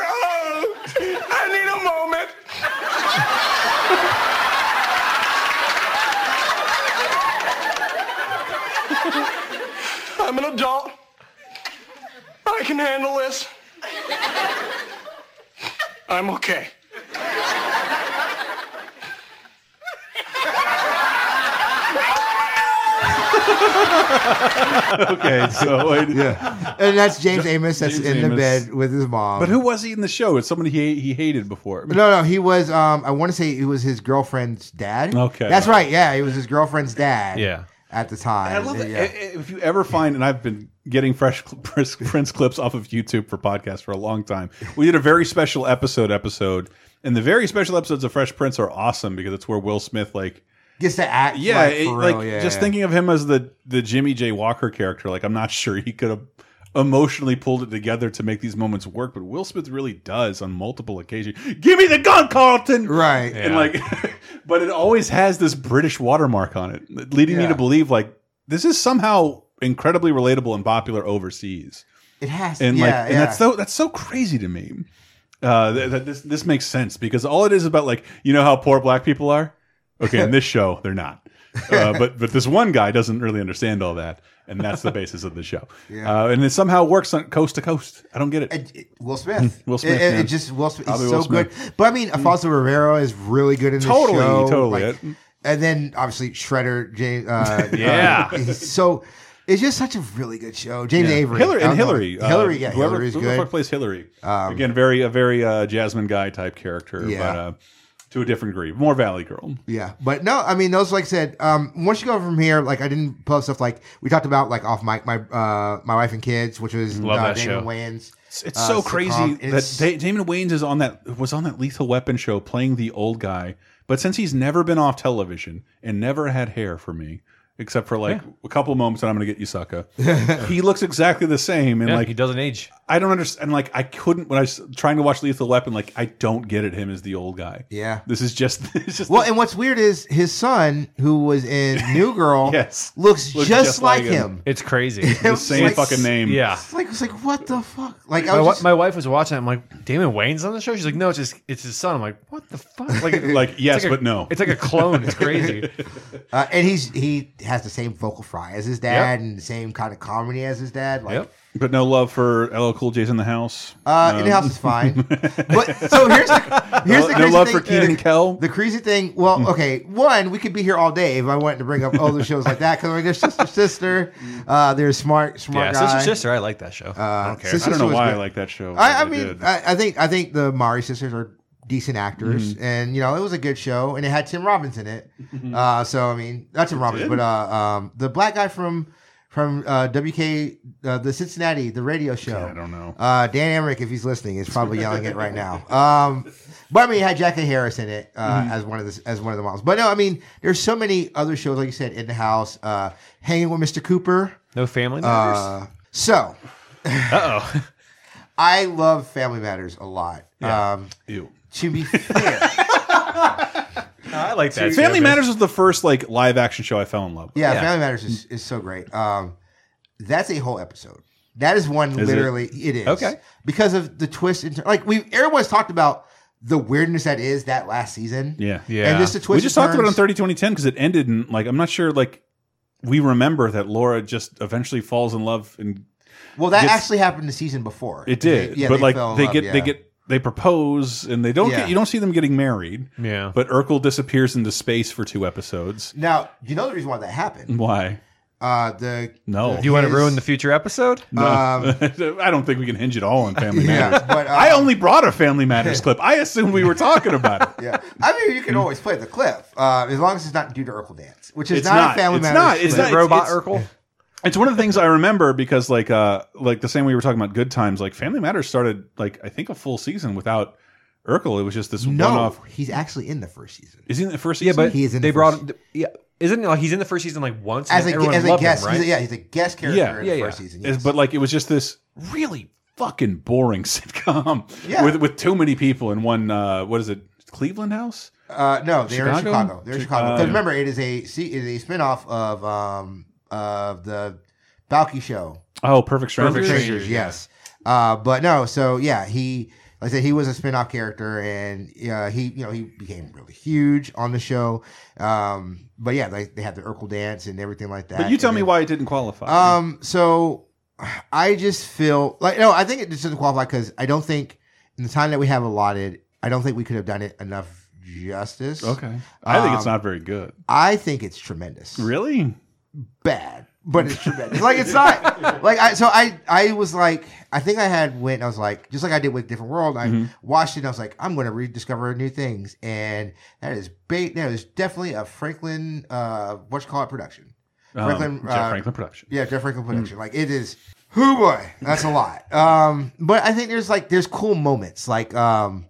Oh, I need a moment. I'm an adult. I can handle this. I'm okay. okay, so I, yeah, and that's James Amos. That's James in the Amos. bed with his mom. But who was he in the show? It's somebody he he hated before. No, no, he was. Um, I want to say he was his girlfriend's dad. Okay. that's right. Yeah, he was his girlfriend's dad. Yeah. at the time. I love that. Yeah. If you ever find, and I've been getting fresh Prince Prince clips off of YouTube for podcasts for a long time. We did a very special episode episode, and the very special episodes of Fresh Prince are awesome because it's where Will Smith like Gets to act. yeah, like, it- for like real. Yeah, just yeah. thinking of him as the the Jimmy J Walker character. Like I'm not sure he could have emotionally pulled it together to make these moments work, but Will Smith really does on multiple occasions. Give me the gun, Carlton. Right. And like, but it always has this British watermark on it, leading me to believe like this is somehow incredibly relatable and popular overseas. It has. And yeah, like, and yeah. that's so that's so crazy to me. Uh, that, that this this makes sense because all it is about like you know how poor black people are. Okay, in this show they're not. Uh, but but this one guy doesn't really understand all that, and that's the basis of the show. Yeah. Uh, and it somehow works on coast to coast. I don't get it. Will Smith. Will Smith, It, it- just Will Smith. He's Probably so Will Smith. good. But I mean, Alfonso Ribeiro is really good in this Totally, show. totally. Like, and then obviously Shredder, James. Uh, Yeah. uh, he's so it's just such a really good show. James Yeah. Avery, Hillary, and. Hillary, uh, Hillary, yeah, whoever, Hillary's whoever good. plays Hillary. Um, Again, very a very uh, Jasmine Guy type character, Yeah. but uh, to a different degree, more Valley Girl. Yeah, but no, I mean those. Like I said, um, once you go from here, like I didn't up stuff like we talked about, like off my my uh, my wife and kids, which was Love uh, Damon show. Wayans. It's, it's uh, so crazy that Da- Damon Wayans is on that was on that Lethal Weapon show playing the old guy, but since he's never been off television and never had hair for me, except for like a couple moments that I'm going to get you, sucker. he looks exactly the same, and Yeah, like he doesn't age. I don't understand. Like I couldn't when I was trying to watch Lethal Weapon. Like I don't get it. Him as the old guy. Yeah. This is just. It's just Well, and what's weird is his son, who was in New Girl, Yes. looks, Looks just, just like like him. him. It's crazy. the same like- fucking name. Yeah. It's like it's like what the fuck? Like I My, was wi- just, my wife was watching. it. I'm like, Damon Wayans on the show. She's like, no, it's just it's his son. I'm like, what the fuck? Like, Like, yes, a- but no. It's like a clone. It's crazy. uh, and he's he has the same vocal fry as his dad and the same kind of comedy as his dad. Like, Yep. But no love for LL Cool J's in the house. Uh, in the Um, house is fine. But so here's the here's the No crazy love thing. for Keaton Kell? The crazy thing. Well, okay. One, we could be here all day if I wanted to bring up other shows like that because like, there's sister sister. Uh, there's smart smart yeah, guy. sister, sister. I like that show. I don't care. Sister I don't know was why I like that show. I, I mean. I, I think I think the Mowry sisters are decent actors, Mm-hmm. and you know it was a good show, and it had Tim Robbins in it. uh, so I mean, not Tim Robbins, did? but uh, um, the black guy from from uh, WK, uh, the Cincinnati, the radio show. I don't know. Uh, Dan Emmerich, if he's listening, is probably yelling it right now. Um, but I mean, it had Jackée Harris in it uh, Mm-hmm. as one of the as one of the models. But no, I mean, there's so many other shows, like you said, in the house, uh, hanging with Mr. Cooper. No family members. Uh, so Uh oh. I love Family Matters a lot. Yeah. Um, Ew. To be fair, I like that. Family Matters was the first like live action show I fell in love with. yeah, Family Matters is, is so great. Um, that's a whole episode. That is one Is it? literally. it is Okay. because of the twist. In, like we, everyone's talked about the weirdness that is that last season. Yeah, Yeah. And just the twist. We just and talked about it on turns. thirty twenty ten because it ended in like I'm not sure like we remember that Laura just eventually falls in love and Well, that gets- actually happened the season before. it did, They- yeah, but they like fell in they love, get they yeah. get they propose and they don't Yeah. get you don't see them getting married. Yeah, but Urkel disappears into space for two episodes. Now, do you know the reason why that happened. Why? Uh, the No. the- Do you want to ruin the future episode? No. Um, I don't think we can hinge it all on Family Yeah, Matters. but, uh, I only brought a Family Matters clip. I assumed we were talking about it. Yeah, I mean, you can always play the clip uh, as long as it's not due to Urkel dance, which is not, not. a Family It's Matters. not. It's clip. not. Robot it's- Urkel. It's one of the things I remember because, like, uh, like the same way we were talking about Good Times. Like, Family Matters started like I think a full season without Urkel. It was just this No, one-off. he's actually in the first season. Is he in the first season? Yeah, but He is in they the brought first- yeah. Isn't it like he's in the first season like once as and a, everyone as a guest. him, right? he's a, yeah, he's a guest character Yeah, in yeah, the yeah. season. Yes. but like it was just this really fucking boring sitcom Yeah. with with too many people in one. Uh, what is it? Cleveland House. Uh, no, they're in Chicago? Chicago. They're in Chicago. uh, Because remember, it is a see, it is a spinoff of um of the Balki show. Oh, Perfect Strangers. Perfect Strangers, yes. Uh, but no, so yeah, he like I said, he was a spin-off character, and uh, he you know he became really huge on the show. Um, but yeah, like they had the Urkel dance and everything like that. But you tell And me then- why it didn't qualify. Um, so I just feel like no, I think it just doesn't qualify because I don't think in the time that we have allotted, I don't think we could have done it enough justice. okay, I think it's Um, not very good. I think it's tremendous. Really? Bad, but it's tremendous. like it's not like I. So I, I was like, I think I had went. I was like, just like I did with Different World. I Mhm. watched it. and I was like, I'm going to rediscover new things, and that is bait. That is definitely a Franklin. Uh, what you call it? Production. Um, Jeff uh, Franklin production. Yeah, Jeff Franklin production. Like it is. Who boy, that's a lot. Um, but I think there's like there's cool moments like um,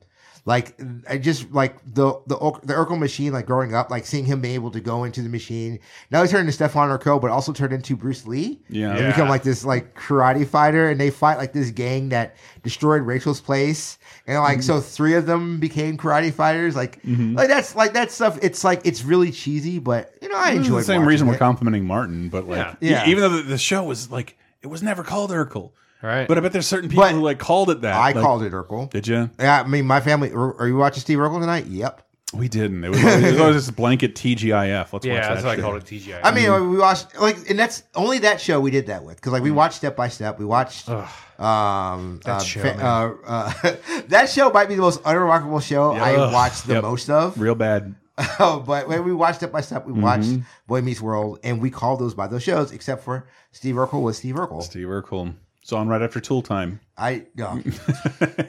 like I just like the the Ur- the Urkel machine. Like growing up, like seeing him be able to go into the machine. Now he turned into Stefan Urquelle, but also turned into Bruce Lee. Yeah. and become like this like karate fighter, and they fight like this gang that destroyed Rachel's place, and like so three of them became karate fighters. Like Mhm. like that's like that stuff. It's like it's really cheesy, but you know I This is enjoyed the same watching reason we're complimenting Martin, but like, Yeah. Yeah. even though the, the show was like, it was never called Urkel, right? But I bet there's certain people But who like called it that. I Like- called it Urkel. Did you? Yeah, I mean, my family. Are are you watching Steve Urkel tonight? Yep. We didn't. It was, it was always this blanket TGIF. Let's Yeah, watch that's that why I shit. called it TGIF. I mean, we watched like, and that's only that show we did that with because like Mm. we watched Step by Step. We watched um That uh, show, fa- man. uh, uh, that show might be the most unremarkable show I Ugh. watched the Yep. most of. Real bad. Oh, but when we watched Step by Step, we watched Mhm. Boy Meets World, and we called those by those shows, except for Steve Urkel was Steve Urkel. Steve Urkel. It's on right after Tool Time. I no.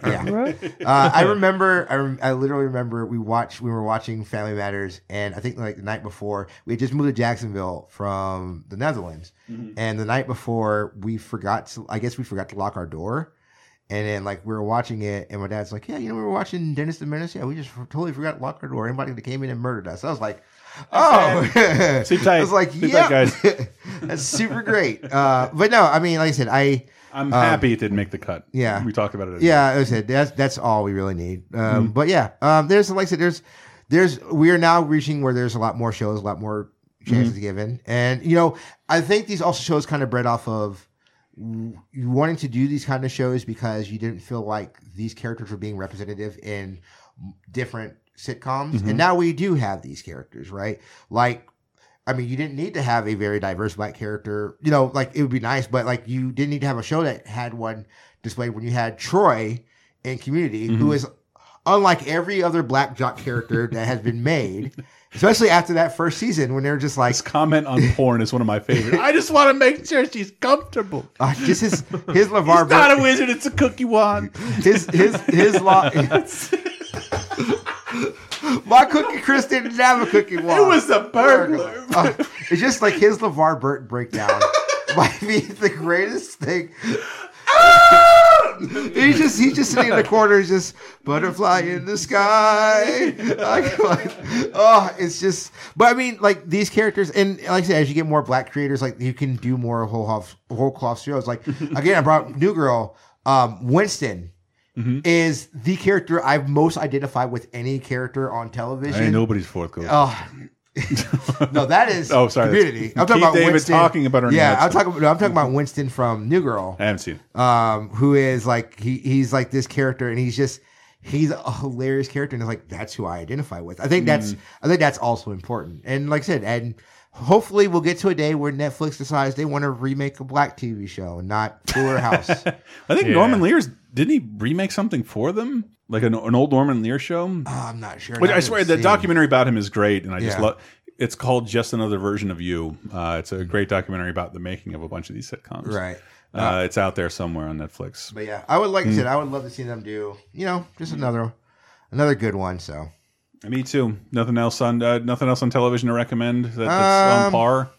yeah. Uh, I remember. I, rem- I literally remember we watched. We were watching Family Matters, and I think like the night before we had just moved to Jacksonville from the Netherlands, Mhm. and the night before we forgot. To, I guess we forgot to lock our door. And then, like, we were watching it, and my dad's like, "Yeah, you know, we were watching Dennis the Menace. Yeah, we just totally forgot to lock our door. Anybody that came in and murdered us." I was like, "Oh, Sleep tight. I was like, "Yeah, that's super great." Uh, but no, I mean, like I said, I I'm um, happy it didn't make the cut. yeah. we talked about it. Yeah, as I said, that's that's all we really need. Um, Mhm. But yeah, um, there's like I said, there's there's we are now reaching where there's a lot more shows, a lot more chances Mhm. given, and you know, I think these also shows kind of bred off of w- you wanting to do these kind of shows because you didn't feel like these characters were being representative in different sitcoms, and now we do have these characters, right? Like I mean, you didn't need to have a very diverse black character. You know, like it would be nice, but like you didn't need to have a show that had one displayed when you had Troy in Community, who Mhm. is unlike every other black jock character that has been made. Especially after that first season, when they're just like This comment on porn is one of my favorites. I just want to make sure she's comfortable. uh, just his his LeVar He's not a wizard. It's a cookie wand. his his his law. My Cookie Crisp didn't have a cookie wand. It was a burglar. Uh, it's just like his LeVar Burton breakdown might be the greatest thing. He's just he's just sitting in the corner, he's just butterfly in the sky. Like, oh, it's just. But I mean, like these characters, and like I said, as you get more black creators, like you can do more whole cloth, whole cloth shows. Like again, I brought New Girl. Um, Winston is the character I've most identified with any character on television. Ain't nobody's fourth ghost. Oh. no, that is Oh, sorry, Community. I'm talking Keith about David Winston. talking about her Yeah. I'm talking. No, I'm talking about Winston from New Girl. I haven't seen. Um, who is like he he's like this character, and he's just he's a hilarious character, and it's like that's who I identify with. I think that's Mm. I think that's also important. And like I said, and hopefully we'll get to a day where Netflix decides they want to remake a black TV show, not Fuller House. I think Yeah. Norman Lear's didn't he remake something for them, like an, an old Norman Lear show? Oh, I'm not sure. Which I I swear the documentary about him is great, and I just Yeah. love. It's called Just Another Version of You. Uh, it's a great documentary about the making of a bunch of these sitcoms. Right. Uh, it's out there somewhere on Netflix. But yeah, I would like I Mm. said, I would love to see them do you know just another another good one. So Me too. Nothing else on uh, nothing else on television to recommend that, that's on Um, par.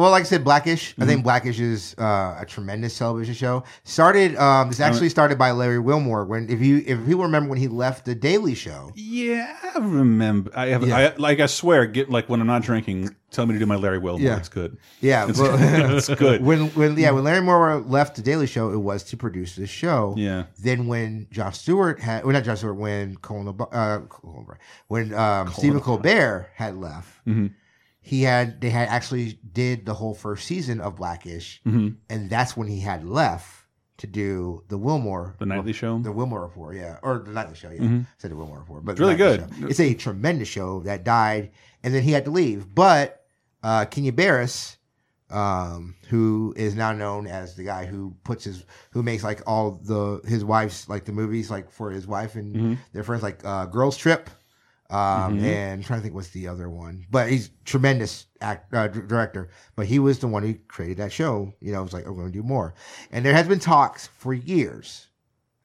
Well, like I said, Blackish. I Mm-hmm. think Blackish is uh, a tremendous television show. Started. Um, this actually started by Larry Wilmore. When if you if people remember when he left the Daily Show. Yeah, I remember. I have. Yeah. I like. I swear. Get like when I'm not drinking. Tell me to do my Larry Wilmore. Yeah. It's good. Yeah, it's, well- it's good. When when yeah when Larry Wilmore left the Daily Show, it was to produce this show. Yeah. Then when Jon Stewart had, well not Jon Stewart, when Colin, uh, Colin when um, Stephen Colbert had left, Mhm. He had they had actually did the whole first season of Blackish, Mhm. and that's when he had left to do the Wilmore, The nightly show? the Wilmore Report, yeah, or the nightly show, yeah. Mhm. I said the Wilmore Report, but It's really good. show. It's a tremendous show that died, and then he had to leave. But uh, Kenya Barris, um, who is now known as the guy who puts his, who makes like all the his wife's like the movies like for his wife and Mhm. their friends, like uh, Girls Trip. Um, Mhm. and I'm trying to think what's the other one, but he's tremendous act, uh, d- director. But he was the one who created that show. You know, it was like, "We're going to do more. And there has been talks for years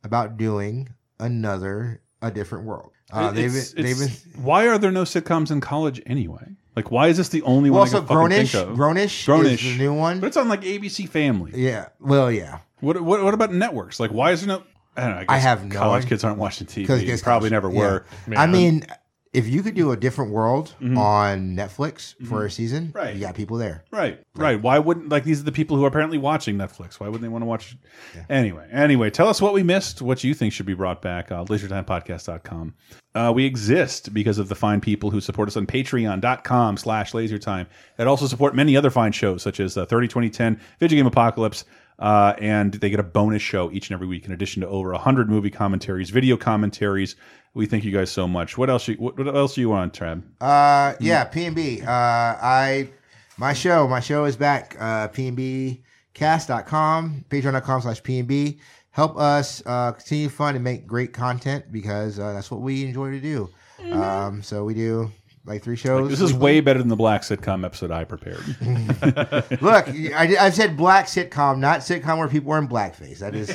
about doing another, a different world. Uh, they've It's- they've been, why are there no sitcoms in college anyway? Like, why is this the only Well, one? I so Grownish- Grownish Grownish, is the new one, but it's on like ABC Family. yeah. Well, yeah. What what what about networks? Like, why is there no? I don't know. I, guess I have no college kids aren't watching TV. Probably college- never yeah. were. I mean, if you could do a different world Mhm. on Netflix for Mhm. a season, Right. you got people there. Right, right. Why wouldn't like these are the people who are apparently watching Netflix? Why wouldn't they want to watch? Anyway, anyway, tell us what we missed, what you think should be brought back. Uh, LaserTimePodcast.com. Uh, we exist because of the fine people who support us on Patreon.com slash LaserTime. That also support many other fine shows such as uh, 30 2010, Video Game Apocalypse, uh, and they get a bonus show each and every week in addition to over 100 movie commentaries, video commentaries. We thank you guys so much. What else? You, what, what else do you want, Trab? Uh, yeah, P and B. Uh, I my show, my show is back. Uh, PNBcast.com, patreon.com slash PNB. Help us uh, continue fun and make great content because uh, that's what we enjoy to do. Um, so we do like three shows. This is way better than the black sitcom episode I prepared. Look, I, I've said black sitcom, not sitcom where people are in blackface. That is,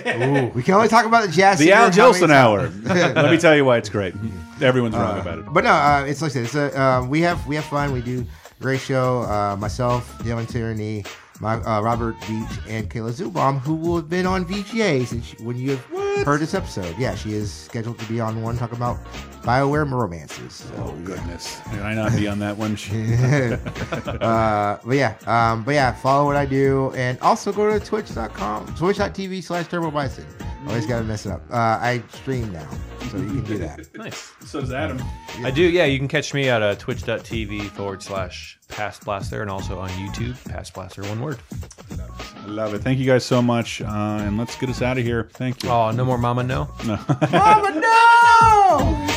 we can only talk about the jazz. the Al and how many Jolson Hour. Let me tell you why it's great. Everyone's wrong Uh, about it. But no, uh, it's like I said. It's a uh, we have we have fun. We do great show. Uh, myself, Dylan Tyranny, my uh, Robert Beach, and Kayla Zubom, who will have been on VGA since when you have heard this episode. Yeah, she is scheduled to be on one talking about Bioware romances. So, Oh goodness, Can I not be on that one? uh, but yeah, um, but yeah, follow what I do, and also go to twitch.com, twitch.tv slash turbo bison. Always gotta mess it up. Uh, I stream now, so you can do that. Nice. So does Adam. I do, yeah. You can catch me at uh, twitch.tv forward slash past blaster and also on YouTube, past blaster, one word. I love it. Thank you guys so much, uh, and let's get us out of here. Thank you. Oh, no more mama no. No. Mama, no!